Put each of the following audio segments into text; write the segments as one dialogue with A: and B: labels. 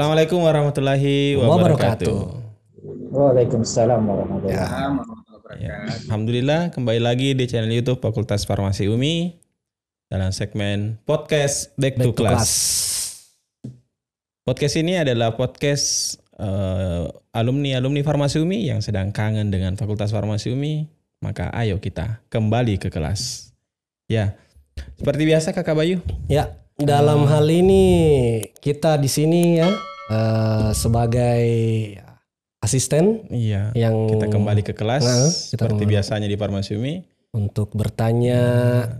A: Assalamualaikum warahmatullahi wabarakatuh.
B: Waalaikumsalam warahmatullahi
C: Ya.
B: wabarakatuh.
A: Ya, Alhamdulillah kembali lagi di channel YouTube Fakultas Farmasi UMI dalam segmen podcast Back, to,
C: Back to
A: Class.
C: class.
A: Podcast ini adalah podcast eh, alumni-alumni Farmasi UMI yang sedang kangen dengan Fakultas Farmasi UMI. Maka ayo kita kembali ke kelas. Ya, seperti biasa Kakak Bayu.
C: Ya, dalam hal ini kita di sini ya eh, sebagai asisten
A: Iya.
C: yang
A: Kita kembali ke kelas
C: Nah, kita
A: seperti
C: kembali.
A: biasanya di Farmasi UMI.
C: untuk bertanya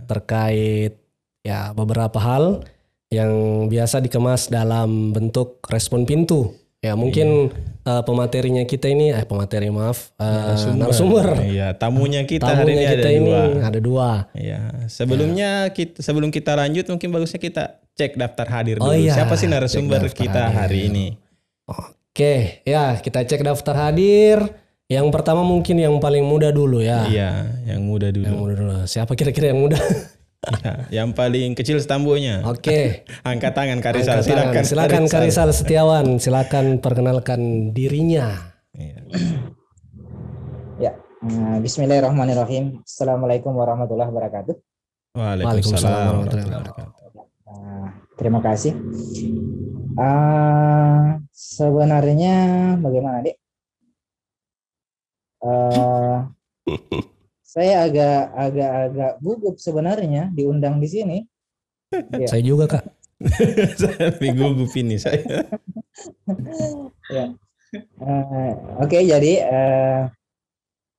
C: terkait ya beberapa hal yang biasa dikemas dalam bentuk respon pintu. Ya mungkin eh, pematerinya kita ini, eh pemateri maaf, eh, narasumber.
A: Iya, tamunya kita hari ini
C: Tamunya kita
A: ada
C: ini
A: dua.
C: ada dua.
A: Iya, sebelumnya kita sebelum kita lanjut mungkin bagusnya kita cek daftar hadir
C: Oh
A: dulu.
C: iya,
A: Siapa sih narasumber kita
C: hadir.
A: hari ini?
C: Oke, ya kita cek daftar hadir. Yang pertama mungkin yang paling muda dulu ya.
A: Iya, yang muda
C: Yang
A: dulu.
C: muda dulu. Siapa kira-kira yang muda?
A: Iya, yang paling kecil setambonya.
C: Oke.
A: Angkat tangan Karisal,
C: Angkat
A: silakan.
C: tangan. Silakan Karisal Setiawan, silakan perkenalkan dirinya.
A: Iya.
B: Ya, eh, Bismillahirrahmanirrahim. Assalamualaikum warahmatullahi wabarakatuh.
A: Waalaikumsalam
C: warahmatullahi
A: warahmatullahi wabarakatuh.
B: Terima kasih. Ah, sebenarnya bagaimana, Dek? Eh, saya agak agak agak gugup sebenarnya diundang di sini. Ya.
C: Saya juga kak.
A: saya gugup ini saya.
B: Ya. Eh, Oke, jadi eh,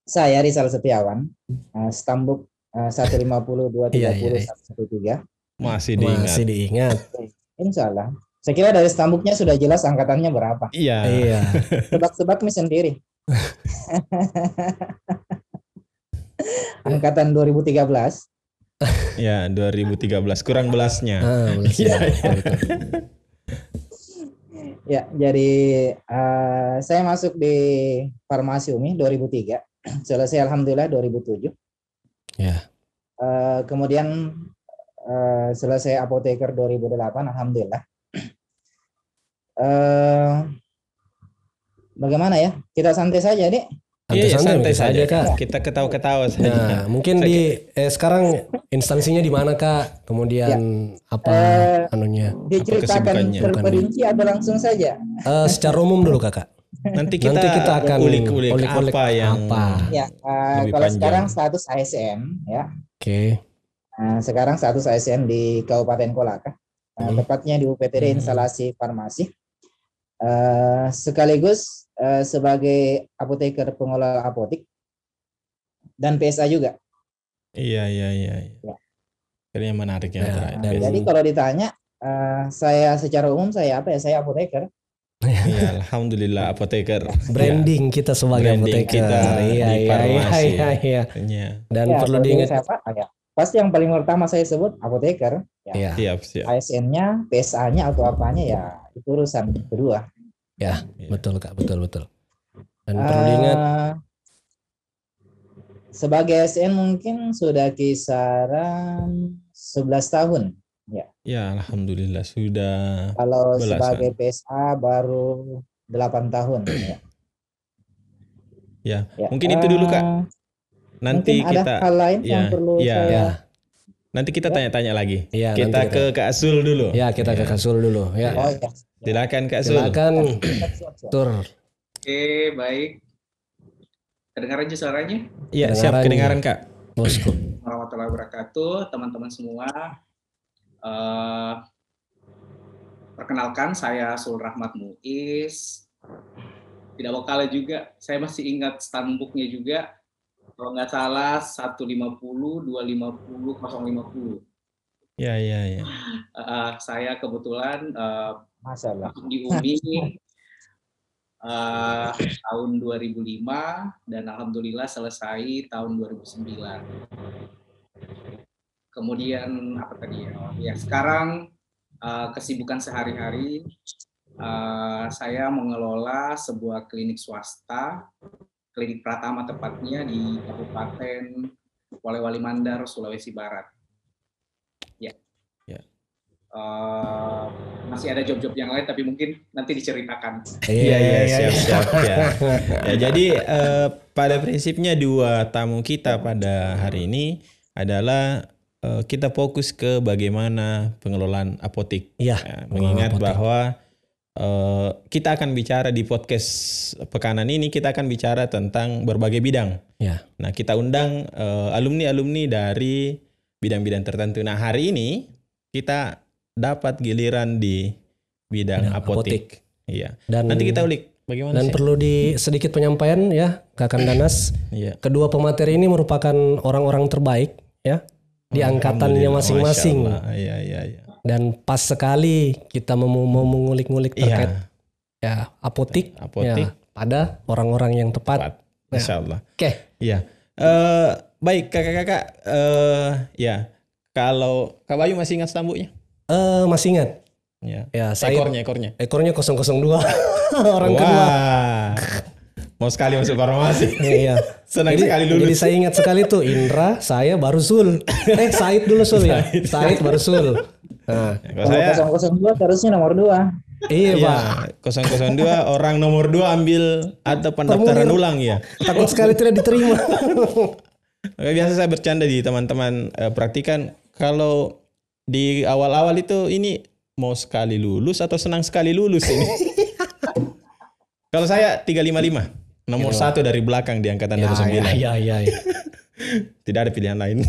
B: saya Rizal Setiawan, eh, stambuk eh, 150 230
C: Iya, iya, iya.
B: 113.
A: Masih diingat.
C: Masih diingat.
B: Insya Allah. Saya kira dari stambuknya sudah jelas angkatannya berapa.
A: Iya.
C: Iya.
B: Tebak-tebak nih sendiri. Angkatan 2013.
A: Ya, 2013 kurang belasnya.
C: Ah, belas
A: Iya,
C: ya.
A: iya.
C: Betul.
B: Ya, jadi eh, saya masuk di Farmasi Umi 2003. Selesai alhamdulillah 2007.
C: Ya.
B: Eh, kemudian eh, selesai apoteker 2008 alhamdulillah. Eh, bagaimana ya? Kita santai saja, Dek.
A: Iya, iya, santai
C: Santai-santai
A: saja
C: saja, Kak.
A: Kita ketawa-ketawa saja.
C: Nah, mungkin di eh, sekarang instansinya di mana kak? Kemudian apa
B: Eh,
C: anunya?
B: Diceritakan terperinci atau langsung saja?
C: Eh, secara umum dulu kakak.
A: Nanti kita,
C: Nanti kita akan
A: ulik-ulik apa yang
C: apa.
B: Ya,
A: Lebih
B: kalau
A: panjang.
B: sekarang status ASN ya.
C: Oke.
B: Nah, sekarang status ASN di Kabupaten Kolaka, Nah,
C: Hmm.
B: tepatnya di UPTD
A: Hmm.
B: instalasi farmasi. Eh, sekaligus eh, sebagai apoteker pengelola apotik dan PSA juga.
A: Iya, iya, iya. iya.
B: Ya.
A: Kayaknya menarik yang
C: Ya,
A: terakhir.
C: dan-
B: Jadi kalau ditanya eh, saya secara umum saya apa ya? Saya apoteker.
A: Iya, alhamdulillah apoteker.
C: Branding kita sebagai
A: Branding
C: apoteker.
A: kita
C: iya,
A: di
C: iya, iya, iya, iya.
A: Iya,
C: Dan
B: Ya,
C: perlu diingat.
B: Ah, ya. Pasti yang paling pertama saya sebut apoteker. Ya.
C: Iya.
A: siap, siap.
B: ASN-nya, PSA-nya atau apanya ya itu urusan kedua.
C: Ya,
A: Iya.
C: betul kak, betul betul. Dan perlu diingat.
B: Eh, sebagai ASN mungkin sudah kisaran 11 tahun.
A: Ya, alhamdulillah sudah.
B: Kalau
A: Belasan.
B: sebagai PSA baru 8 tahun. ya.
A: Ya,
B: Ya,
A: mungkin itu dulu kak. Nanti
B: mungkin
A: kita
B: ada hal lain yang
A: ya,
B: perlu
A: ya.
B: saya
C: Ya,
A: nanti kita
B: Ya.
A: tanya-tanya lagi.
C: Iya,
A: kita
C: nanti
A: ke Kak Asul dulu.
C: ya kita ke
A: Ya.
C: Kasul dulu. Ya,
B: Oh ya.
A: Silakan Kak Asul.
C: silakan tur.
D: Oke, baik. Kedengaran aja suaranya?
A: Iya, siap
C: Kedengaran.
A: Kak.
C: Bosku.
D: Warahmatullahi wabarakatuh, teman-teman semua. Eh, perkenalkan, saya Sul Rahmat Muiz. Tidak vokal juga, saya masih ingat stambuknya juga. Kalau nggak salah 150, 250, 050.
A: Ya, ya, ya.
D: Eh, saya kebetulan eh,
B: Allah.
D: masuk di UMI eh, tahun 2005 dan alhamdulillah selesai tahun 2009. Kemudian apa tadi ya? Ya sekarang eh, kesibukan sehari-hari eh, saya mengelola sebuah klinik swasta, klinik Pratama tepatnya di Kabupaten Polewali Mandar, Sulawesi Barat. Ya.
A: Ya.
D: eh, masih ada job-job yang lain tapi mungkin nanti diceritakan.
A: Iya iya siap siap ya. ya jadi eh, pada prinsipnya dua tamu kita pada hari ini adalah eh, kita fokus ke bagaimana pengelolaan apotik.
C: Iya.
A: Ya, mengingat
C: apotek.
A: bahwa eh, kita akan bicara di podcast pekanan ini kita akan bicara tentang berbagai bidang.
C: Ya.
A: Nah kita undang eh, alumni-alumni dari bidang-bidang tertentu. Nah hari ini kita dapat giliran di bidang
C: Bidang
A: apotik. Iya.
C: Dan
A: Nanti kita ulik bagaimana
C: dan
A: sih?
C: perlu di sedikit penyampaian ya Kakak Danas.
A: Iya.
C: Kedua pemateri ini merupakan orang-orang terbaik ya di angkatannya masing-masing.
A: Iya iya iya.
C: Dan pas sekali kita mau mau mengulik-ngulik terkait
A: Iya.
C: ya apotik,
A: Apotik.
C: ya, pada orang-orang yang tepat.
A: Tepat. Masya Allah.
C: Oke.
A: Iya. Eh baik kakak-kakak. eh ya kalau Kak Bayu masih ingat stambuknya?
C: Eh masih ingat
A: Ya.
C: ya saya
A: Ekornya ekornya.
C: ekornya 002 orang kedua.
A: Wah. Mau sekali masuk farmasi.
C: Iya.
A: Senang
C: jadi,
A: sekali
C: Jadi
A: lulus.
C: saya ingat sekali tuh Indra, saya baru Sul. Eh Said dulu Sul ya. Said baru Sul.
A: Kalau
B: Kalau
A: saya
B: 002 harusnya nomor 2.
C: iya
A: Iya,
C: Pak.
A: 002 orang nomor 2 ambil atau pendaftaran
C: Formulir.
A: ulang ya.
C: Takut sekali tidak diterima.
A: Oke, biasa saya bercanda di teman-teman eh, praktikan kalau di awal-awal itu ini mau sekali lulus atau senang sekali lulus ini. kalau saya 355, nomor satu dari belakang di angkatan
C: ya,
A: 29.
C: ya, ya, ya, ya.
A: Tidak ada pilihan lain.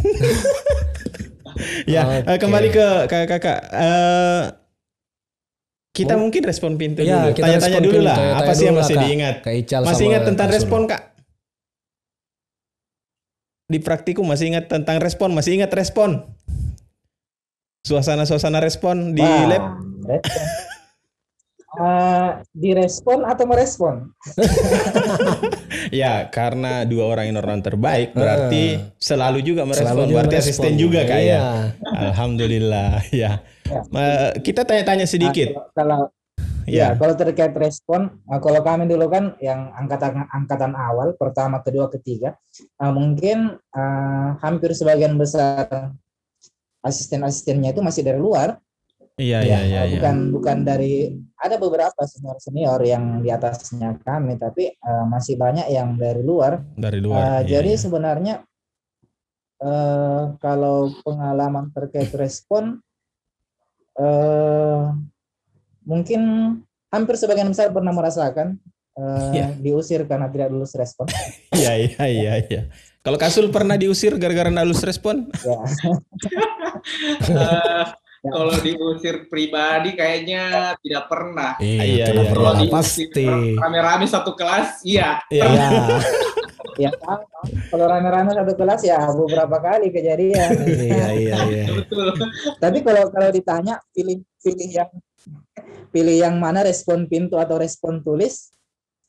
A: Ya, eh,
C: Oke.
A: kembali ke kakak-kakak. Eh, kita mungkin respon pintu
C: Ya,
A: dulu.
C: kita
A: Tanya-tanya dulu
C: pintu,
A: lah.
C: tanya-tanya
A: Apa sih yang masih
C: Kak.
A: diingat?
C: Kak Ical
A: Masih ingat tentang
C: Kak Sul.
A: respon kak? Di praktikum masih ingat tentang respon? Masih ingat respon? Suasana-suasana respon di
B: Wah,
A: lab?
B: Eh, direspon atau merespon?
A: Ya, karena dua orang ini orang terbaik, berarti selalu juga merespon.
C: Selalu juga
A: berarti
C: merespon.
A: asisten juga kak ya?
C: Iya.
A: Alhamdulillah, ya.
B: Ya.
A: Ma- Kita tanya-tanya sedikit.
B: Nah, kalau
A: Ya.
B: ya. kalau terkait respon, eh, kalau kami dulu kan yang angkatan angkatan awal, pertama, kedua, ketiga, eh, mungkin eh, hampir sebagian besar asisten-asistennya itu masih dari luar.
A: Iya,
B: Ya,
A: iya, iya.
B: eh,
A: iya.
B: bukan bukan dari ada beberapa senior senior yang di atasnya kami, tapi eh, masih banyak yang dari luar.
A: Dari luar. iya,
B: jadi
A: iya.
B: sebenarnya eh, kalau pengalaman terkait respon, eh, mungkin hampir sebagian besar pernah merasakan eh,
A: Iya.
B: diusir karena tidak lulus respon.
A: Iya, iya, iya, iya. Kalau Kasul pernah diusir gara-gara nggak lulus respon?
B: ya.
D: Eh, kalau diusir pribadi kayaknya tidak pernah.
C: Iya,
A: Iya,
C: tidak
A: iya,
C: pernah
A: iya.
D: diusir
C: pasti.
D: rame-rame satu kelas, iya.
A: Iya.
C: Ya,
B: ya sama. kalau rame-rame satu kelas ya beberapa kali kejadian.
C: iya, iya, iya.
D: Betul.
B: Tapi kalau kalau ditanya pilih pilih yang pilih yang mana respon pintu atau respon tulis,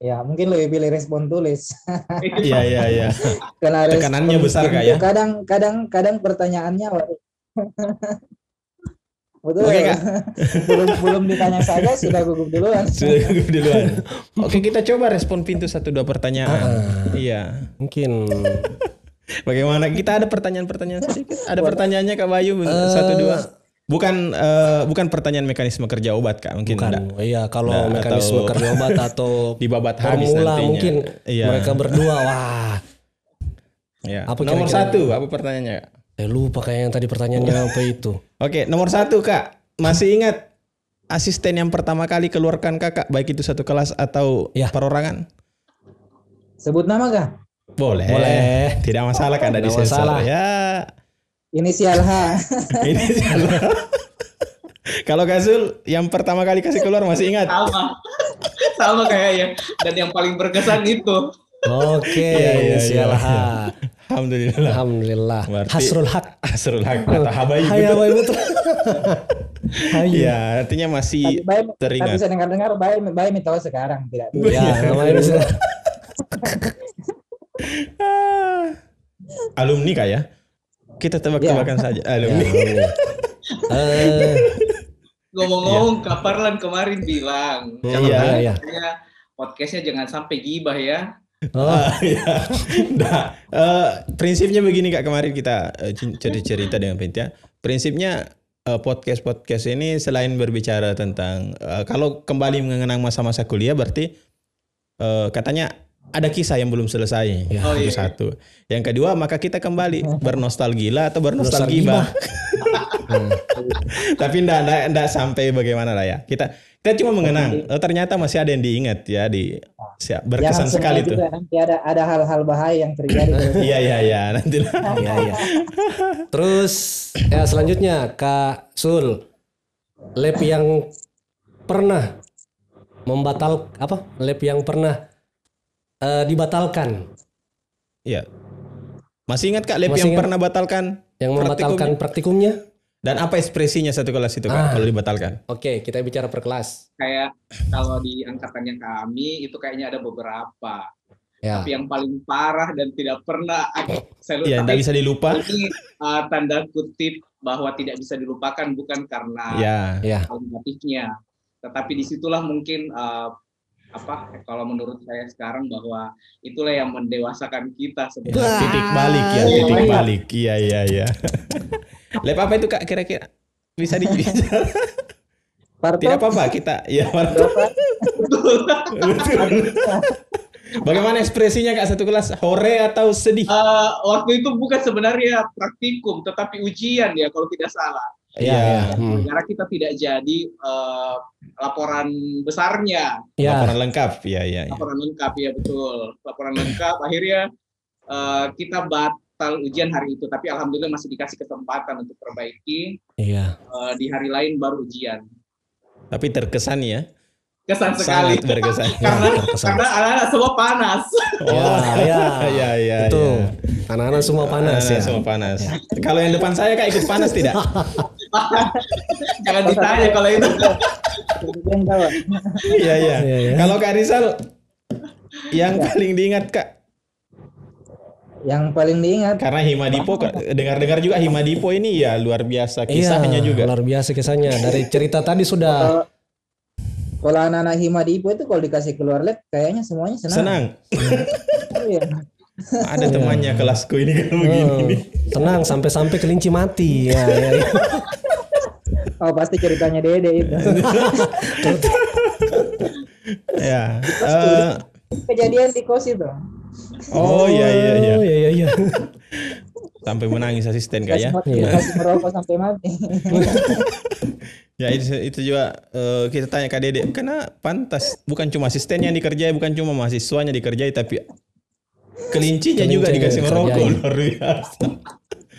B: ya mungkin lebih pilih respon tulis.
A: Iya, iya, iya.
B: Karena respon
A: Tekanannya besar,
B: pintu
A: ya?
B: Kadang kadang kadang pertanyaannya waduh. Betul.
A: Oke, Kak.
B: belum belum ditanya saja sudah gugup duluan.
A: Sudah gugup duluan. Oke, kita coba respon pintu satu dua pertanyaan.
C: Ah.
A: Iya.
C: Mungkin
A: Bagaimana? Kita ada pertanyaan-pertanyaan sedikit. Ada pertanyaannya Kak Bayu
C: Eh,
A: satu dua. Bukan eh, bukan pertanyaan mekanisme kerja obat Kak, mungkin
C: bukan.
A: enggak.
C: Iya, kalau
A: Nah,
C: mekanisme
A: atau-
C: kerja obat atau
A: Di babat habis
C: formula
A: nantinya.
C: mungkin
A: Iya.
C: mereka berdua wah.
A: Iya.
C: Apa
A: nomor
C: kira-kira?
A: satu, apa pertanyaannya? Kak?
C: Eh lupa kayak yang tadi pertanyaannya apa itu.
A: Oke, nomor satu Kak. Masih ingat asisten yang pertama kali keluarkan kakak, baik itu satu kelas atau
C: Ya.
A: perorangan?
B: Sebut nama kah?
A: Boleh.
C: Boleh.
A: Tidak masalah kan ada di sensor.
C: masalah.
A: Ya,
B: Inisial H.
A: ini salah. Kalau Kasul yang pertama kali kasih keluar masih ingat?
D: Sama. Sama kayaknya. Dan yang paling berkesan itu.
C: Oke,
A: Iya, iya,
C: inisial
A: iya,
C: H.
A: Alhamdulillah.
C: Alhamdulillah.
A: Berarti-
C: Hasrul Haq.
A: Asrul Haq atau Habaib.
C: Hai
A: betul?
C: Abai betul.
A: Iya, artinya
B: Tapi
A: masih
B: tapi
A: teringat.
B: saya dengar-dengar baik baik tahu sekarang tidak dulu.
C: Ya, namanya bisa.
A: Alumni kak ya? Kita tebak-tebakan saja
C: Ya,
A: alumni.
C: alhamdulillah. Eh,
D: Ngomong-ngomong, Kak Parlan kemarin bilang.
A: Iya.
D: "Jangan
C: Iya.
D: ya, podcastnya jangan sampai gibah ya.
C: Oh,
A: iya. Nah, eh, prinsipnya begini kak kemarin kita eh, cerita-cerita dengan Pentia. Prinsipnya eh, podcast-podcast ini selain berbicara tentang eh, kalau kembali mengenang masa-masa kuliah berarti eh, katanya ada kisah yang belum selesai.
C: Ya.
D: Oh,
A: itu
D: iya.
A: satu. Yang kedua maka kita kembali bernostalgia atau bernostalgia.
C: Hmm.
A: Tapi enggak, enggak, enggak sampai bagaimana lah ya. Kita kita cuma mengenang. Oh, ternyata masih ada yang diingat ya di siap berkesan
B: Jangan
A: sekali tuh.
B: juga, Nanti ada ada hal-hal bahaya yang terjadi.
A: Iya iya iya nanti lah.
C: Iya, iya. Terus ya selanjutnya Kak Sul, lab yang pernah membatal apa? Lab yang pernah eh, dibatalkan,
A: Iya. Masih ingat Kak Lep
C: Masih
A: yang
C: ingat?
A: pernah batalkan
C: yang membatalkan praktikumnya?
A: Dan apa ekspresinya satu kelas itu Kak
C: Ah.
A: kalau dibatalkan?
C: Oke, kita bicara per kelas.
D: Kayak kalau di angkatannya kami itu kayaknya ada beberapa.
C: Ya.
D: Tapi yang paling parah dan tidak pernah saya lupa.
A: enggak bisa dilupa.
D: Ini uh, tanda kutip bahwa tidak bisa dilupakan bukan karena
A: Ya.
C: Ya.
D: hal negatifnya, tetapi di situlah mungkin uh, apa kalau menurut saya sekarang bahwa itulah yang mendewasakan kita sebenarnya.
C: Wah.
A: Titik balik ya,
C: Iya,
A: titik
B: iya.
A: balik. Iya iya iya. Lep apa itu Kak kira-kira? Bisa di
B: Parto,
A: Tidak apa-apa kita ya Bagaimana ekspresinya Kak satu kelas? Hore atau sedih?
D: Uh, waktu itu bukan sebenarnya praktikum, tetapi ujian ya kalau tidak salah.
C: Ya, ya. Hmm.
D: Karena kita tidak jadi uh, laporan besarnya,
C: Ya.
A: Laporan lengkap. Iya iya. iya.
D: laporan lengkap ya betul, laporan lengkap. Akhirnya uh, kita batal ujian hari itu, tapi alhamdulillah masih dikasih kesempatan untuk perbaiki.
C: Iya.
D: Uh, di hari lain baru ujian.
A: Tapi terkesan ya.
D: Kesan sekali.
A: Sangat berkesan.
D: karena
C: Ya, terkesan.
D: karena anak-anak semua panas.
C: Ya, ya.
A: Iya iya.
C: Itu
A: iya.
C: Anak-anak semua panas
A: Anak-anak
C: ya.
A: Semua panas. Kalau yang depan saya Kak ikut panas tidak?
D: Jangan ditanya kalau itu.
A: Iya iya.
C: Iya, iya.
A: Kalau Kak Rizal yang paling diingat Kak
B: Yang paling diingat
A: karena Himadipo dengar-dengar juga Himadipo ini ya luar biasa kisahnya
C: Iya,
A: juga.
C: Luar biasa kisahnya. Dari cerita tadi sudah
B: kalau anak-anak Himadipo itu kalau dikasih keluar lab kayaknya semuanya senang.
A: Senang.
B: Iya.
A: Ada temannya kelasku ini kalau begini
C: Oh,
A: nih.
C: tenang sampai-sampai kelinci mati. Ya, ya, ya.
B: Oh pasti ceritanya Dede itu.
A: Ya. eh,
B: Kejadian di kos itu.
A: oh iya iya iya.
C: Oh, iya iya iya.
A: Sampai menangis asisten Kak ya.
B: Kasih,
C: Iya.
B: merokok sampai mati.
A: Ya itu, itu juga eh, kita tanya Kak Dede karena pantas bukan cuma asisten yang dikerjai, bukan cuma mahasiswanya dikerjai tapi kelincinya juga
C: Kelincinya
A: dikasih merokok luar biasa.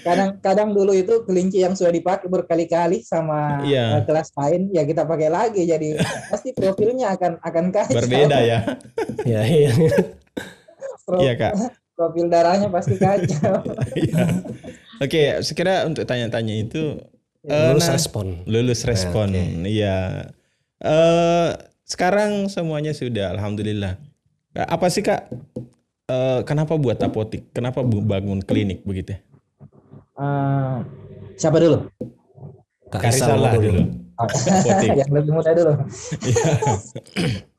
B: Kadang-kadang dulu itu kelinci yang sudah dipakai berkali-kali sama
A: Iya.
B: eh, kelas lain ya kita pakai lagi jadi pasti profilnya akan akan kacau.
A: Berbeda ya.
C: Iya iya.
B: Pro-
A: Iya Kak.
B: Profil darahnya pasti kacau.
A: Iya. Oke, sekira untuk tanya-tanya itu
C: Lulus
A: nah,
C: respon.
A: lulus respon. Iya. Eh sekarang semuanya sudah alhamdulillah. Nah, Apa sih Kak? Eh, kenapa buat apotik? Kenapa bangun klinik begitu?
B: Eh, siapa dulu?
C: Kak dulu.
A: dulu. Apotik.
B: yang lebih muda dulu.
A: Iya.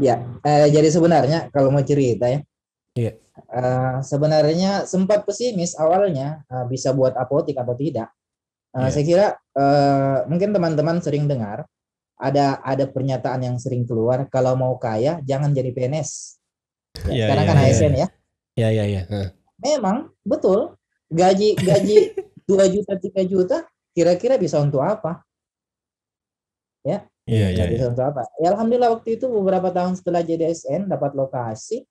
B: Ya, eh, jadi sebenarnya kalau mau cerita ya,
C: Iya.
B: eh, sebenarnya sempat pesimis awalnya eh, bisa buat apotik atau tidak. Eh,
A: Iya.
B: Saya kira eh, mungkin teman-teman sering dengar ada ada pernyataan yang sering keluar kalau mau kaya jangan jadi PNS. Ya,
A: Iya,
B: sekarang
A: iya,
B: kan
A: iya.
B: ASN ya.
C: Iya iya iya. Nah,
B: Memang betul gaji gaji 2 juta 3 juta kira-kira bisa untuk apa?
A: Iya, iya.
B: Nggak bisa untuk apa? Ya alhamdulillah waktu itu beberapa tahun setelah jadi SN dapat lokasi.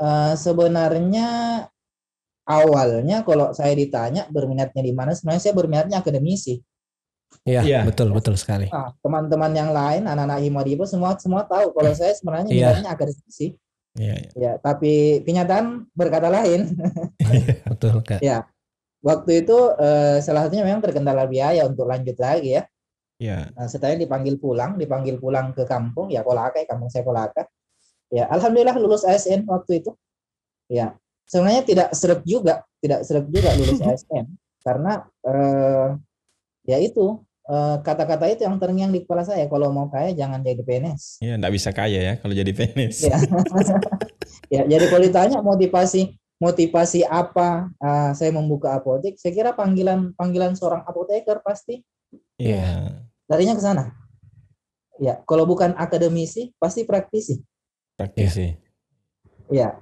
B: eh, sebenarnya awalnya kalau saya ditanya berminatnya di mana, sebenarnya saya berminatnya akademisi.
C: Iya,
A: Iya.
C: betul betul sekali.
B: Nah, teman-teman yang lain, anak-anak Himadipo semua semua tahu kalau saya sebenarnya
C: Iya.
B: minatnya akademisi.
A: Iya, iya.
B: Ya, tapi kenyataan berkata lain.
C: Betul Kak.
B: Waktu itu eh, salah satunya memang terkendala biaya untuk lanjut lagi ya.
A: Iya.
B: Nah, setelah dipanggil pulang, dipanggil pulang ke kampung, ya Kolaka, ya, kampung saya Kolaka. Ya, alhamdulillah lulus ASN waktu itu. Ya, sebenarnya tidak seret juga, tidak seret juga lulus ASN karena eh, ya itu kata-kata itu yang terngiang di kepala saya. Kalau mau kaya jangan jadi PNS.
A: Iya, enggak bisa kaya ya kalau jadi PNS.
B: Ya. ya, jadi kalau ditanya motivasi motivasi apa uh, saya membuka apotek? Saya kira panggilan panggilan seorang apoteker pasti.
A: Iya.
B: Larinya ke sana. Ya, kalau bukan akademisi pasti praktisi.
A: Praktisi.
B: Ya.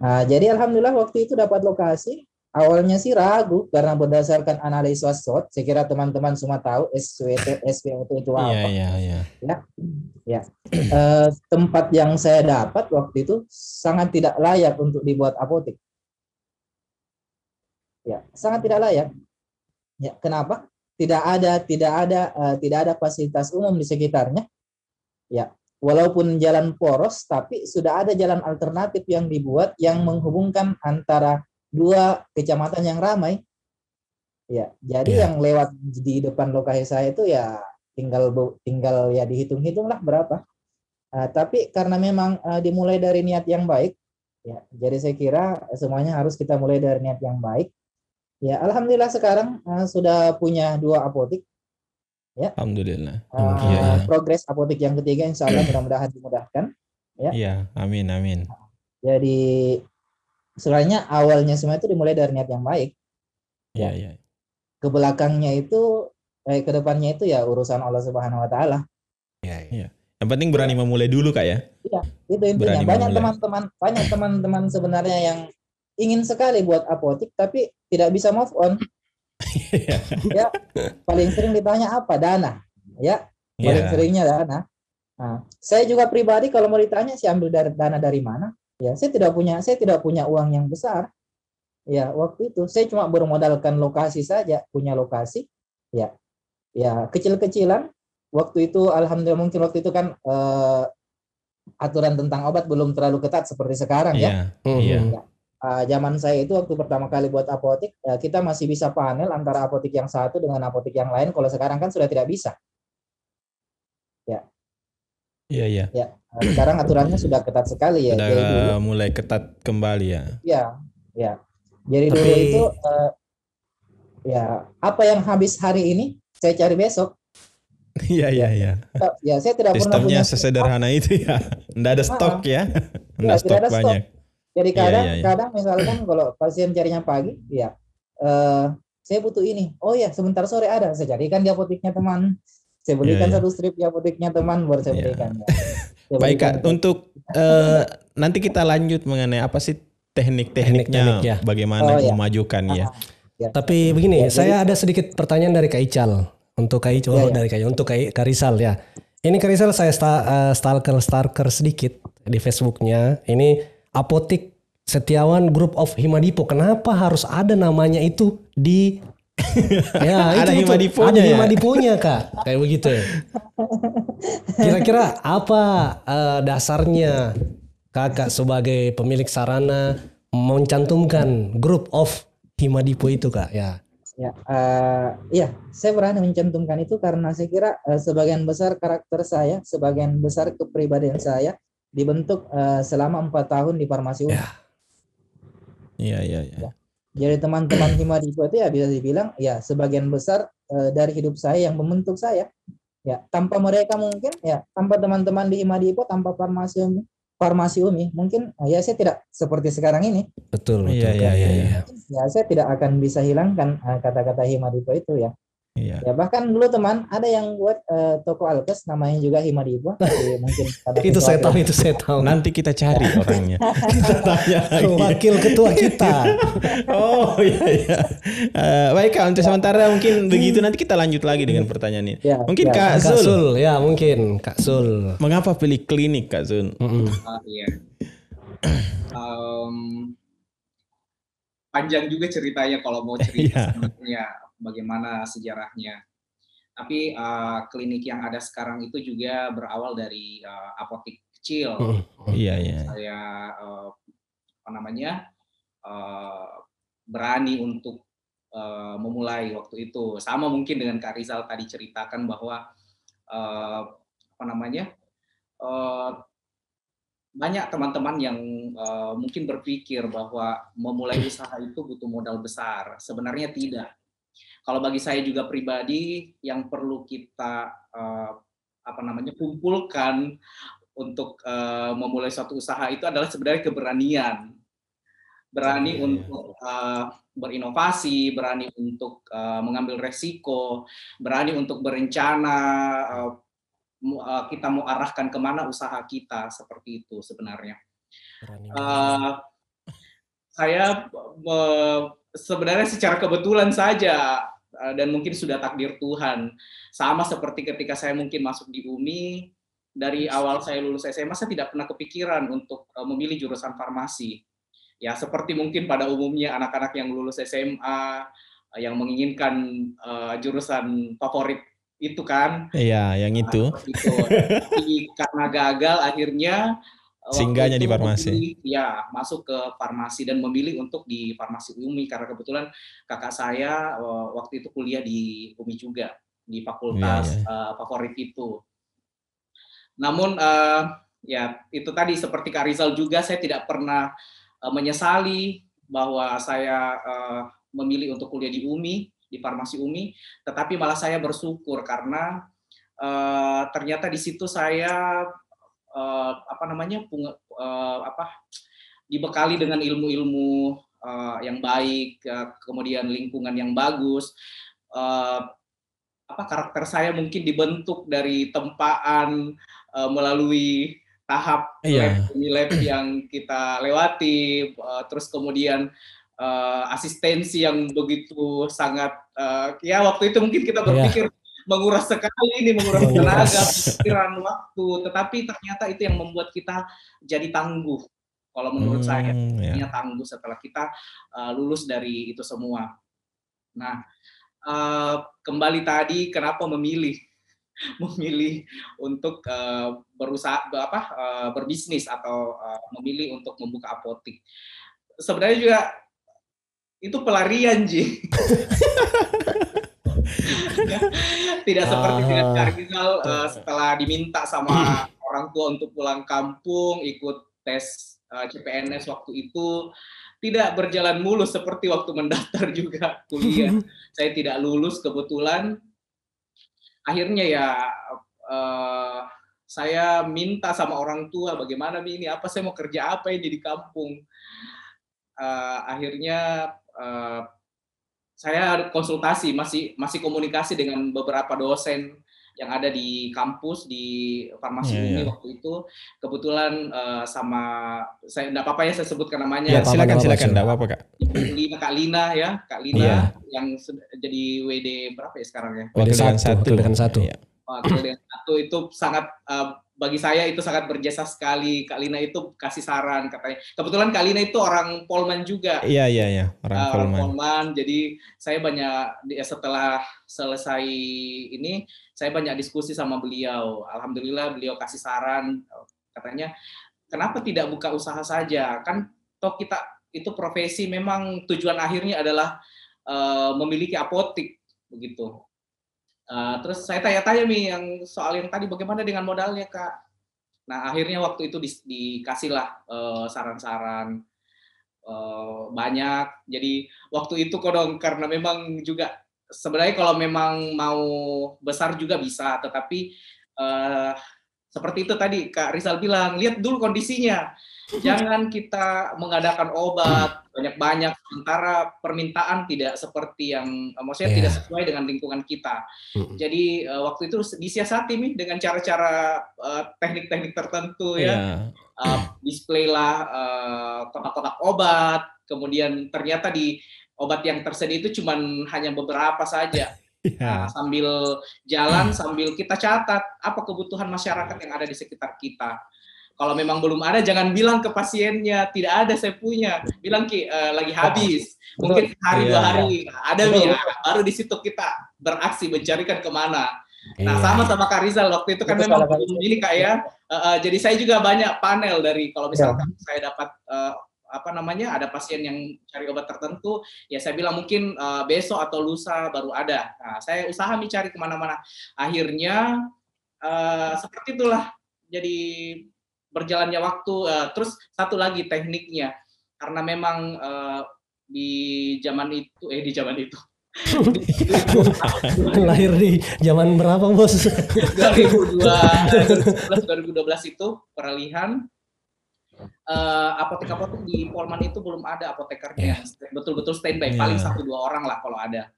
B: Nah, jadi alhamdulillah waktu itu dapat lokasi. Awalnya sih ragu karena berdasarkan analisa SWOT, saya kira teman-teman semua tahu SWT, SWOT itu
A: Iya,
B: apa.
A: iya, iya.
B: Ya, ya. Eh, tempat yang saya dapat waktu itu sangat tidak layak untuk dibuat apotek. Ya, sangat tidak layak. Ya, kenapa? Tidak ada, tidak ada, eh, tidak ada fasilitas umum di sekitarnya. Ya, walaupun jalan poros, tapi sudah ada jalan alternatif yang dibuat yang menghubungkan antara dua kecamatan yang ramai. Ya, jadi
A: Ya.
B: yang lewat di depan lokasi saya itu ya tinggal tinggal ya dihitung-hitung lah berapa. Uh, tapi karena memang uh, dimulai dari niat yang baik, ya, jadi saya kira semuanya harus kita mulai dari niat yang baik. Ya, alhamdulillah sekarang uh, sudah punya dua apotik.
A: Alhamdulillah.
B: Uh,
A: iya.
B: Progres apotik yang ketiga, insya Allah mudah-mudahan dimudahkan. Ya.
A: Iya, amin, amin.
B: Jadi sebenarnya awalnya semua itu dimulai dari niat yang baik.
A: Iya,
B: Ya.
A: iya.
B: Ke belakangnya itu, eh, ke depannya itu ya urusan Allah Subhanahu Wa Taala.
C: Iya,
A: Yang penting berani memulai dulu, Kak ya.
B: Itu intinya.
A: Berani
B: Banyak teman-teman, banyak teman-teman sebenarnya yang ingin sekali buat apotik tapi tidak bisa move on. ya, paling sering ditanya apa? Dana. Ya, paling
A: Iya.
B: seringnya dana. Nah, saya juga pribadi kalau mau ditanya sih ambil dari dana dari mana? Ya, saya tidak punya saya tidak punya uang yang besar. Ya, waktu itu saya cuma bermodalkan lokasi saja, punya lokasi. Ya. Ya, kecil-kecilan. Waktu itu alhamdulillah mungkin waktu itu kan eh, aturan tentang obat belum terlalu ketat seperti sekarang ya.
A: Iya, iya.
B: Uh, zaman saya itu waktu pertama kali buat apotik, ya kita masih bisa panel antara apotik yang satu dengan apotik yang lain. Kalau sekarang kan sudah tidak bisa.
A: Iya, iya.
B: Ya, uh, sekarang aturannya sudah ketat sekali ya.
A: Sudah
B: Jadi dulu,
A: mulai ketat kembali ya.
B: ya, ya. Jadi dulu
C: Tapi-
B: itu, uh, ya apa yang habis hari ini saya cari besok.
A: Iya, iya, iya.
B: Ya, saya tidak pernah
A: Sistemnya
B: punya.
A: sesederhana itu ya. Nggak ada stok ya.
B: Tidak
A: stok
B: ada stok.
A: banyak.
B: Jadi
A: Iya,
B: kadang,
A: iya, iya.
B: kadang misalkan kalau pasien carinya pagi, ya, eh, saya butuh ini. Oh ya, sebentar sore ada. Saya carikan di apoteknya teman. Saya belikan
A: iya.
B: satu strip di apoteknya teman, baru saya
A: Iya.
B: belikan. ya. Saya
A: Baik Kak, untuk eh, nanti kita lanjut mengenai apa sih teknik-tekniknya
C: Teknik-teknik, ya.
A: bagaimana
B: Oh,
A: memajukan ya.
B: Ya.
C: Tapi begini,
B: Ya,
C: saya ada sedikit pertanyaan dari Kak Ical. Untuk Kak Ical,
B: Ya, ya.
C: dari Kak Ical. Untuk Kak, Kak Rizal ya. Ini Kak Rizal saya sta, eh, stalker stalker sedikit di Facebooknya. Ini apotik Setiawan Group of Himadipo. Kenapa harus ada namanya itu di ya,
A: Ada
C: itu, itu.
A: Himadiponya
C: Ada
A: ya?
C: Himadiponya, Kak. Kayak begitu ya. Kira-kira apa eh, dasarnya Kakak sebagai pemilik sarana mencantumkan Group of Himadipo itu, Kak? Ya.
B: Ya, eh, iya, saya berani mencantumkan itu karena saya kira eh, sebagian besar karakter saya, sebagian besar kepribadian saya dibentuk eh, selama empat tahun di farmasi umum.
C: Ya.
A: Iya, iya, iya.
B: Jadi teman-teman Himadipo itu ya bisa dibilang ya sebagian besar eh, dari hidup saya yang membentuk saya. Ya, tanpa mereka mungkin ya tanpa teman-teman di Himadipo, tanpa farmasi umi, farmasi umi, mungkin eh, ya saya tidak seperti sekarang ini.
C: Betul, betul.
A: Iya, iya, iya,
C: iya.
B: Ya, saya tidak akan bisa hilangkan eh, kata-kata Himadipo itu ya.
A: Iya.
B: Ya bahkan dulu teman ada yang buat eh, toko alkes namanya juga Himadipo. Jadi mungkin
C: Itu saya tahu, itu saya tahu.
A: Nanti kita cari orangnya. kita tanya lagi.
C: Wakil ketua kita.
A: Oh iya iya. Eh, baik Kak, untuk sementara mungkin begitu nanti kita lanjut lagi dengan pertanyaan ini.
B: Ya,
A: Mungkin
B: ya.
A: Kak
C: Kak
A: Zul,
C: Sul, ya mungkin Kak Sul.
A: mengapa pilih klinik Kak Zul?
C: Mm-mm.
D: Ah, iya. Em, panjang juga ceritanya kalau mau cerita sebenarnya bagaimana sejarahnya. Tapi eh, klinik yang ada sekarang itu juga berawal dari eh, apotik kecil.
C: Mm.
A: Iya iya.
D: Saya eh, apa namanya eh, berani untuk eh, memulai waktu itu. Sama mungkin dengan Kak Rizal tadi ceritakan bahwa eh, apa namanya eh, banyak teman-teman yang eh, mungkin berpikir bahwa memulai usaha itu butuh modal besar. Sebenarnya tidak. Kalau bagi saya juga pribadi yang perlu kita eh, apa namanya kumpulkan untuk eh, memulai suatu usaha itu adalah sebenarnya keberanian. berani
A: Iya, iya.
D: untuk uh, berinovasi, berani untuk uh, mengambil resiko, berani untuk berencana. uh, uh, kita mau arahkan ke mana usaha kita seperti itu sebenarnya.
C: Berani.
D: Uh, saya sebenarnya secara kebetulan saja uh, dan mungkin sudah takdir Tuhan. Sama seperti ketika saya mungkin masuk di UMI, dari awal saya lulus SMA saya tidak pernah kepikiran untuk uh, memilih jurusan farmasi. Ya, seperti mungkin pada umumnya anak-anak yang lulus SMA uh, yang menginginkan uh, jurusan favorit itu kan
A: Iya, yang itu.
D: seperti itu. Tapi karena gagal akhirnya
A: Singgahnya di farmasi.
D: memilih- Ya, masuk ke farmasi dan memilih untuk di farmasi UMI karena kebetulan kakak saya uh, waktu itu kuliah di UMI juga di fakultas
A: Iya,
D: uh, favorit itu. Namun uh, ya itu tadi seperti Kak Rizal juga saya tidak pernah uh, menyesali bahwa saya uh, memilih untuk kuliah di UMI di farmasi UMI, tetapi malah saya bersyukur karena eh, ternyata di situ saya eh, apa namanya pung- eh, apa dibekali dengan ilmu-ilmu eh, yang baik, eh, kemudian lingkungan yang bagus. eh, apa karakter saya mungkin dibentuk dari tempaan eh, melalui tahap
A: Iya.
D: lab yang kita lewati, eh, terus kemudian eh, asistensi yang begitu sangat eh, ya waktu itu mungkin kita berpikir menguras sekali ini menguras tenaga pikiran waktu tetapi ternyata itu yang membuat kita jadi tangguh kalau menurut saya
A: Hmm, ya.
D: jadinya tangguh setelah kita uh, lulus dari itu semua. Nah, uh, kembali tadi kenapa memilih memilih untuk uh, berusaha be- apa uh, berbisnis atau uh, memilih untuk membuka apotik. Sebenarnya juga itu pelarian Ji. Tidak seperti dengan
C: Ah.
D: Kak Rizal uh, setelah diminta sama orang tua untuk pulang kampung ikut tes uh, CPNS waktu itu tidak berjalan mulus seperti waktu mendaftar juga kuliah. Saya tidak lulus kebetulan. Akhirnya ya eh, saya minta sama orang tua bagaimana ini apa saya mau kerja apa ini di kampung. Eh, akhirnya eh, saya konsultasi masih masih komunikasi dengan beberapa dosen yang ada di kampus di farmasi
A: Iya,
D: UMI
A: iya.
D: waktu itu kebetulan eh, sama saya enggak apa-apa ya saya sebutkan namanya
A: Ya,
C: apa-apa,
A: silakan
C: nggak apa-apa,
A: silakan, enggak apa-apa, Kak.
D: Lina Kak Lina ya Kak Lina
A: Iya.
D: yang jadi WD berapa ya sekarang ya
A: Wakil dengan
C: satu,
A: satu.
C: dengan satu.
A: Iya.
D: dengan satu itu sangat eh, bagi saya itu sangat berjasa sekali Kak Lina itu kasih saran katanya kebetulan Kak Lina itu orang Polman juga
A: Iya, iya, iya. Orang
D: Uh,
A: Polman.
D: Polman. Jadi saya banyak di- setelah selesai ini saya banyak diskusi sama beliau. Alhamdulillah beliau kasih saran katanya kenapa tidak buka usaha saja? Kan toh kita itu profesi memang tujuan akhirnya adalah uh, memiliki apotik begitu. Uh, terus saya tanya-tanya nih yang soal yang tadi bagaimana dengan modalnya kak? Nah akhirnya waktu itu dis- dikasihlah uh, saran-saran eh, banyak. Jadi waktu itu kodong karena memang juga sebenarnya kalau memang mau besar juga bisa, tetapi eh, seperti itu tadi Kak Rizal bilang, lihat dulu kondisinya. Jangan kita mengadakan obat banyak-banyak sementara permintaan tidak seperti yang eh, maksudnya
C: Iya.
D: tidak sesuai dengan lingkungan kita.
C: Mm-mm.
D: Jadi eh, waktu itu disiasati nih dengan cara-cara eh, teknik-teknik tertentu ya
A: Iya.
D: uh, display lah uh, kotak-kotak obat, kemudian ternyata di obat yang tersedia itu cuman hanya beberapa saja.
A: Iya.
D: Nah, sambil jalan, sambil kita catat apa kebutuhan masyarakat yang ada di sekitar kita. Kalau memang belum ada, jangan bilang ke pasiennya tidak ada saya punya. Bilang ki eh, lagi habis. Mungkin hari
A: Iya,
D: dua
A: iya.
D: hari ada
B: Betul,
D: Mi, ya. Baru di situ kita beraksi mencarikan ke mana. Nah,
C: Iya.
D: sama sama Kak Rizal waktu itu kan
B: Betul,
D: memang belum ini Kak ya. Uh, uh, jadi saya juga banyak panel dari kalau
B: Ya.
D: misalkan saya dapat uh, apa namanya ada pasien yang cari obat tertentu, ya saya bilang mungkin uh, besok atau lusa baru ada. Nah, saya usaha nih cari ke mana-mana. Akhirnya uh, seperti itulah jadi berjalannya waktu. Uh, terus satu lagi tekniknya, karena memang uh, di zaman itu, eh di zaman itu,
C: Lahir di zaman berapa bos?
D: 2012 2012 itu peralihan eh, apotek-apotek di Polman itu belum ada apotekernya yang betul-betul standby
A: Iya.
D: paling satu dua orang lah kalau ada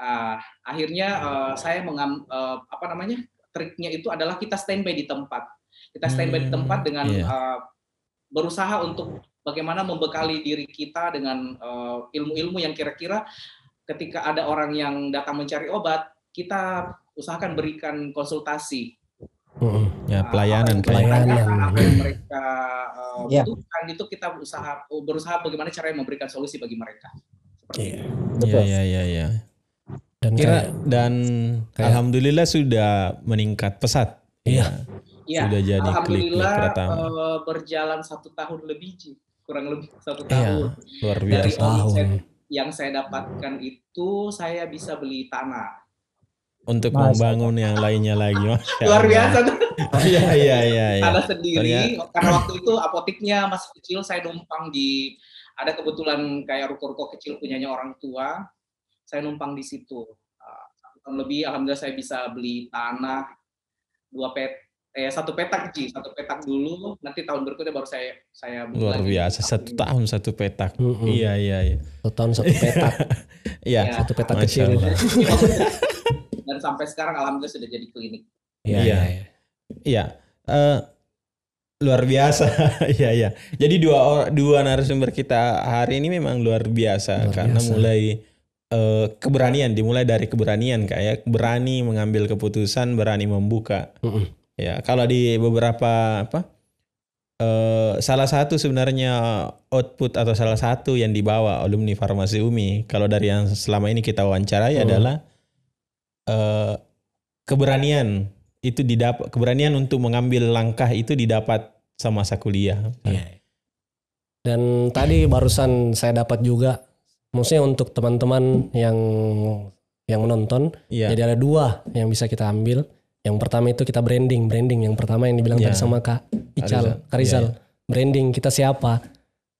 D: Ah, akhirnya eh, saya mengam eh, apa namanya triknya itu adalah kita standby di tempat kita standby di
A: Hmm,
D: tempat dengan
A: iya.
D: eh, berusaha untuk bagaimana membekali diri kita dengan eh, ilmu-ilmu yang kira-kira ketika ada orang yang datang mencari obat kita usahakan berikan konsultasi
C: Mm-mm.
A: Ya pelayanan kayak.
C: Pelayanan.
D: apa, yang mereka uh,
B: Ya.
D: butuhkan itu kita usaha berusaha bagaimana caranya memberikan solusi bagi mereka.
C: Iya.
A: Iya iya iya iya.
C: Dan
A: Kira
C: kayak-
A: dan
C: kayak-
A: alhamdulillah sudah meningkat pesat.
C: Iya.
D: Iya,
A: Sudah jadi
D: alhamdulillah
A: pertama.
D: uh, berjalan satu tahun lebih Ji. kurang lebih satu
A: Iya,
D: tahun.
A: luar
D: Dari
A: biasa.
D: omset
C: tahun.
D: yang saya dapatkan itu saya bisa beli tanah.
A: Untuk
B: Masya
A: membangun yang lainnya lagi. Masya
D: Luar
A: Allah.
D: biasa tuh.
A: Iya iya iya. iya.
D: tanah sendiri karena waktu itu apoteknya masih kecil saya numpang di ada kebetulan kayak ruko-ruko kecil punyanya orang tua saya numpang di situ Uh, satu tahun lebih alhamdulillah saya bisa beli tanah dua pet eh satu petak sih satu petak dulu nanti tahun berikutnya baru saya saya beli
A: Luar
D: lagi.
A: biasa satu tahun satu petak.
C: Mm-mm.
A: Iya iya iya.
C: Satu tahun satu petak.
A: Iya.
D: Ya.
C: Satu petak
A: Masya
C: kecil.
A: Allah.
D: dan sampai sekarang alhamdulillah sudah jadi klinik
C: Iya.
A: Iya.
C: iya. Iya.
A: Eh, luar biasa. Iya iya. Jadi dua dua narasumber kita hari ini memang luar biasa
C: Luar
A: karena
C: biasa.
A: mulai eh, keberanian dimulai dari keberanian kayak berani mengambil keputusan, berani membuka.
C: Mm-mm.
A: Ya, kalau di beberapa apa eh, salah satu sebenarnya output atau salah satu yang dibawa alumni Farmasi Umi kalau dari yang selama ini kita wawancarai
C: Hmm.
A: adalah eh, keberanian itu didapat keberanian untuk mengambil langkah itu didapat semasa kuliah.
C: Iya. Dan tadi barusan saya dapat juga, maksudnya untuk teman-teman yang yang menonton,
A: Iya.
C: jadi ada dua yang bisa kita ambil. Yang pertama itu kita branding, branding. Yang pertama yang dibilang tadi sama Kak Ical. Kak Rizal. Branding kita siapa.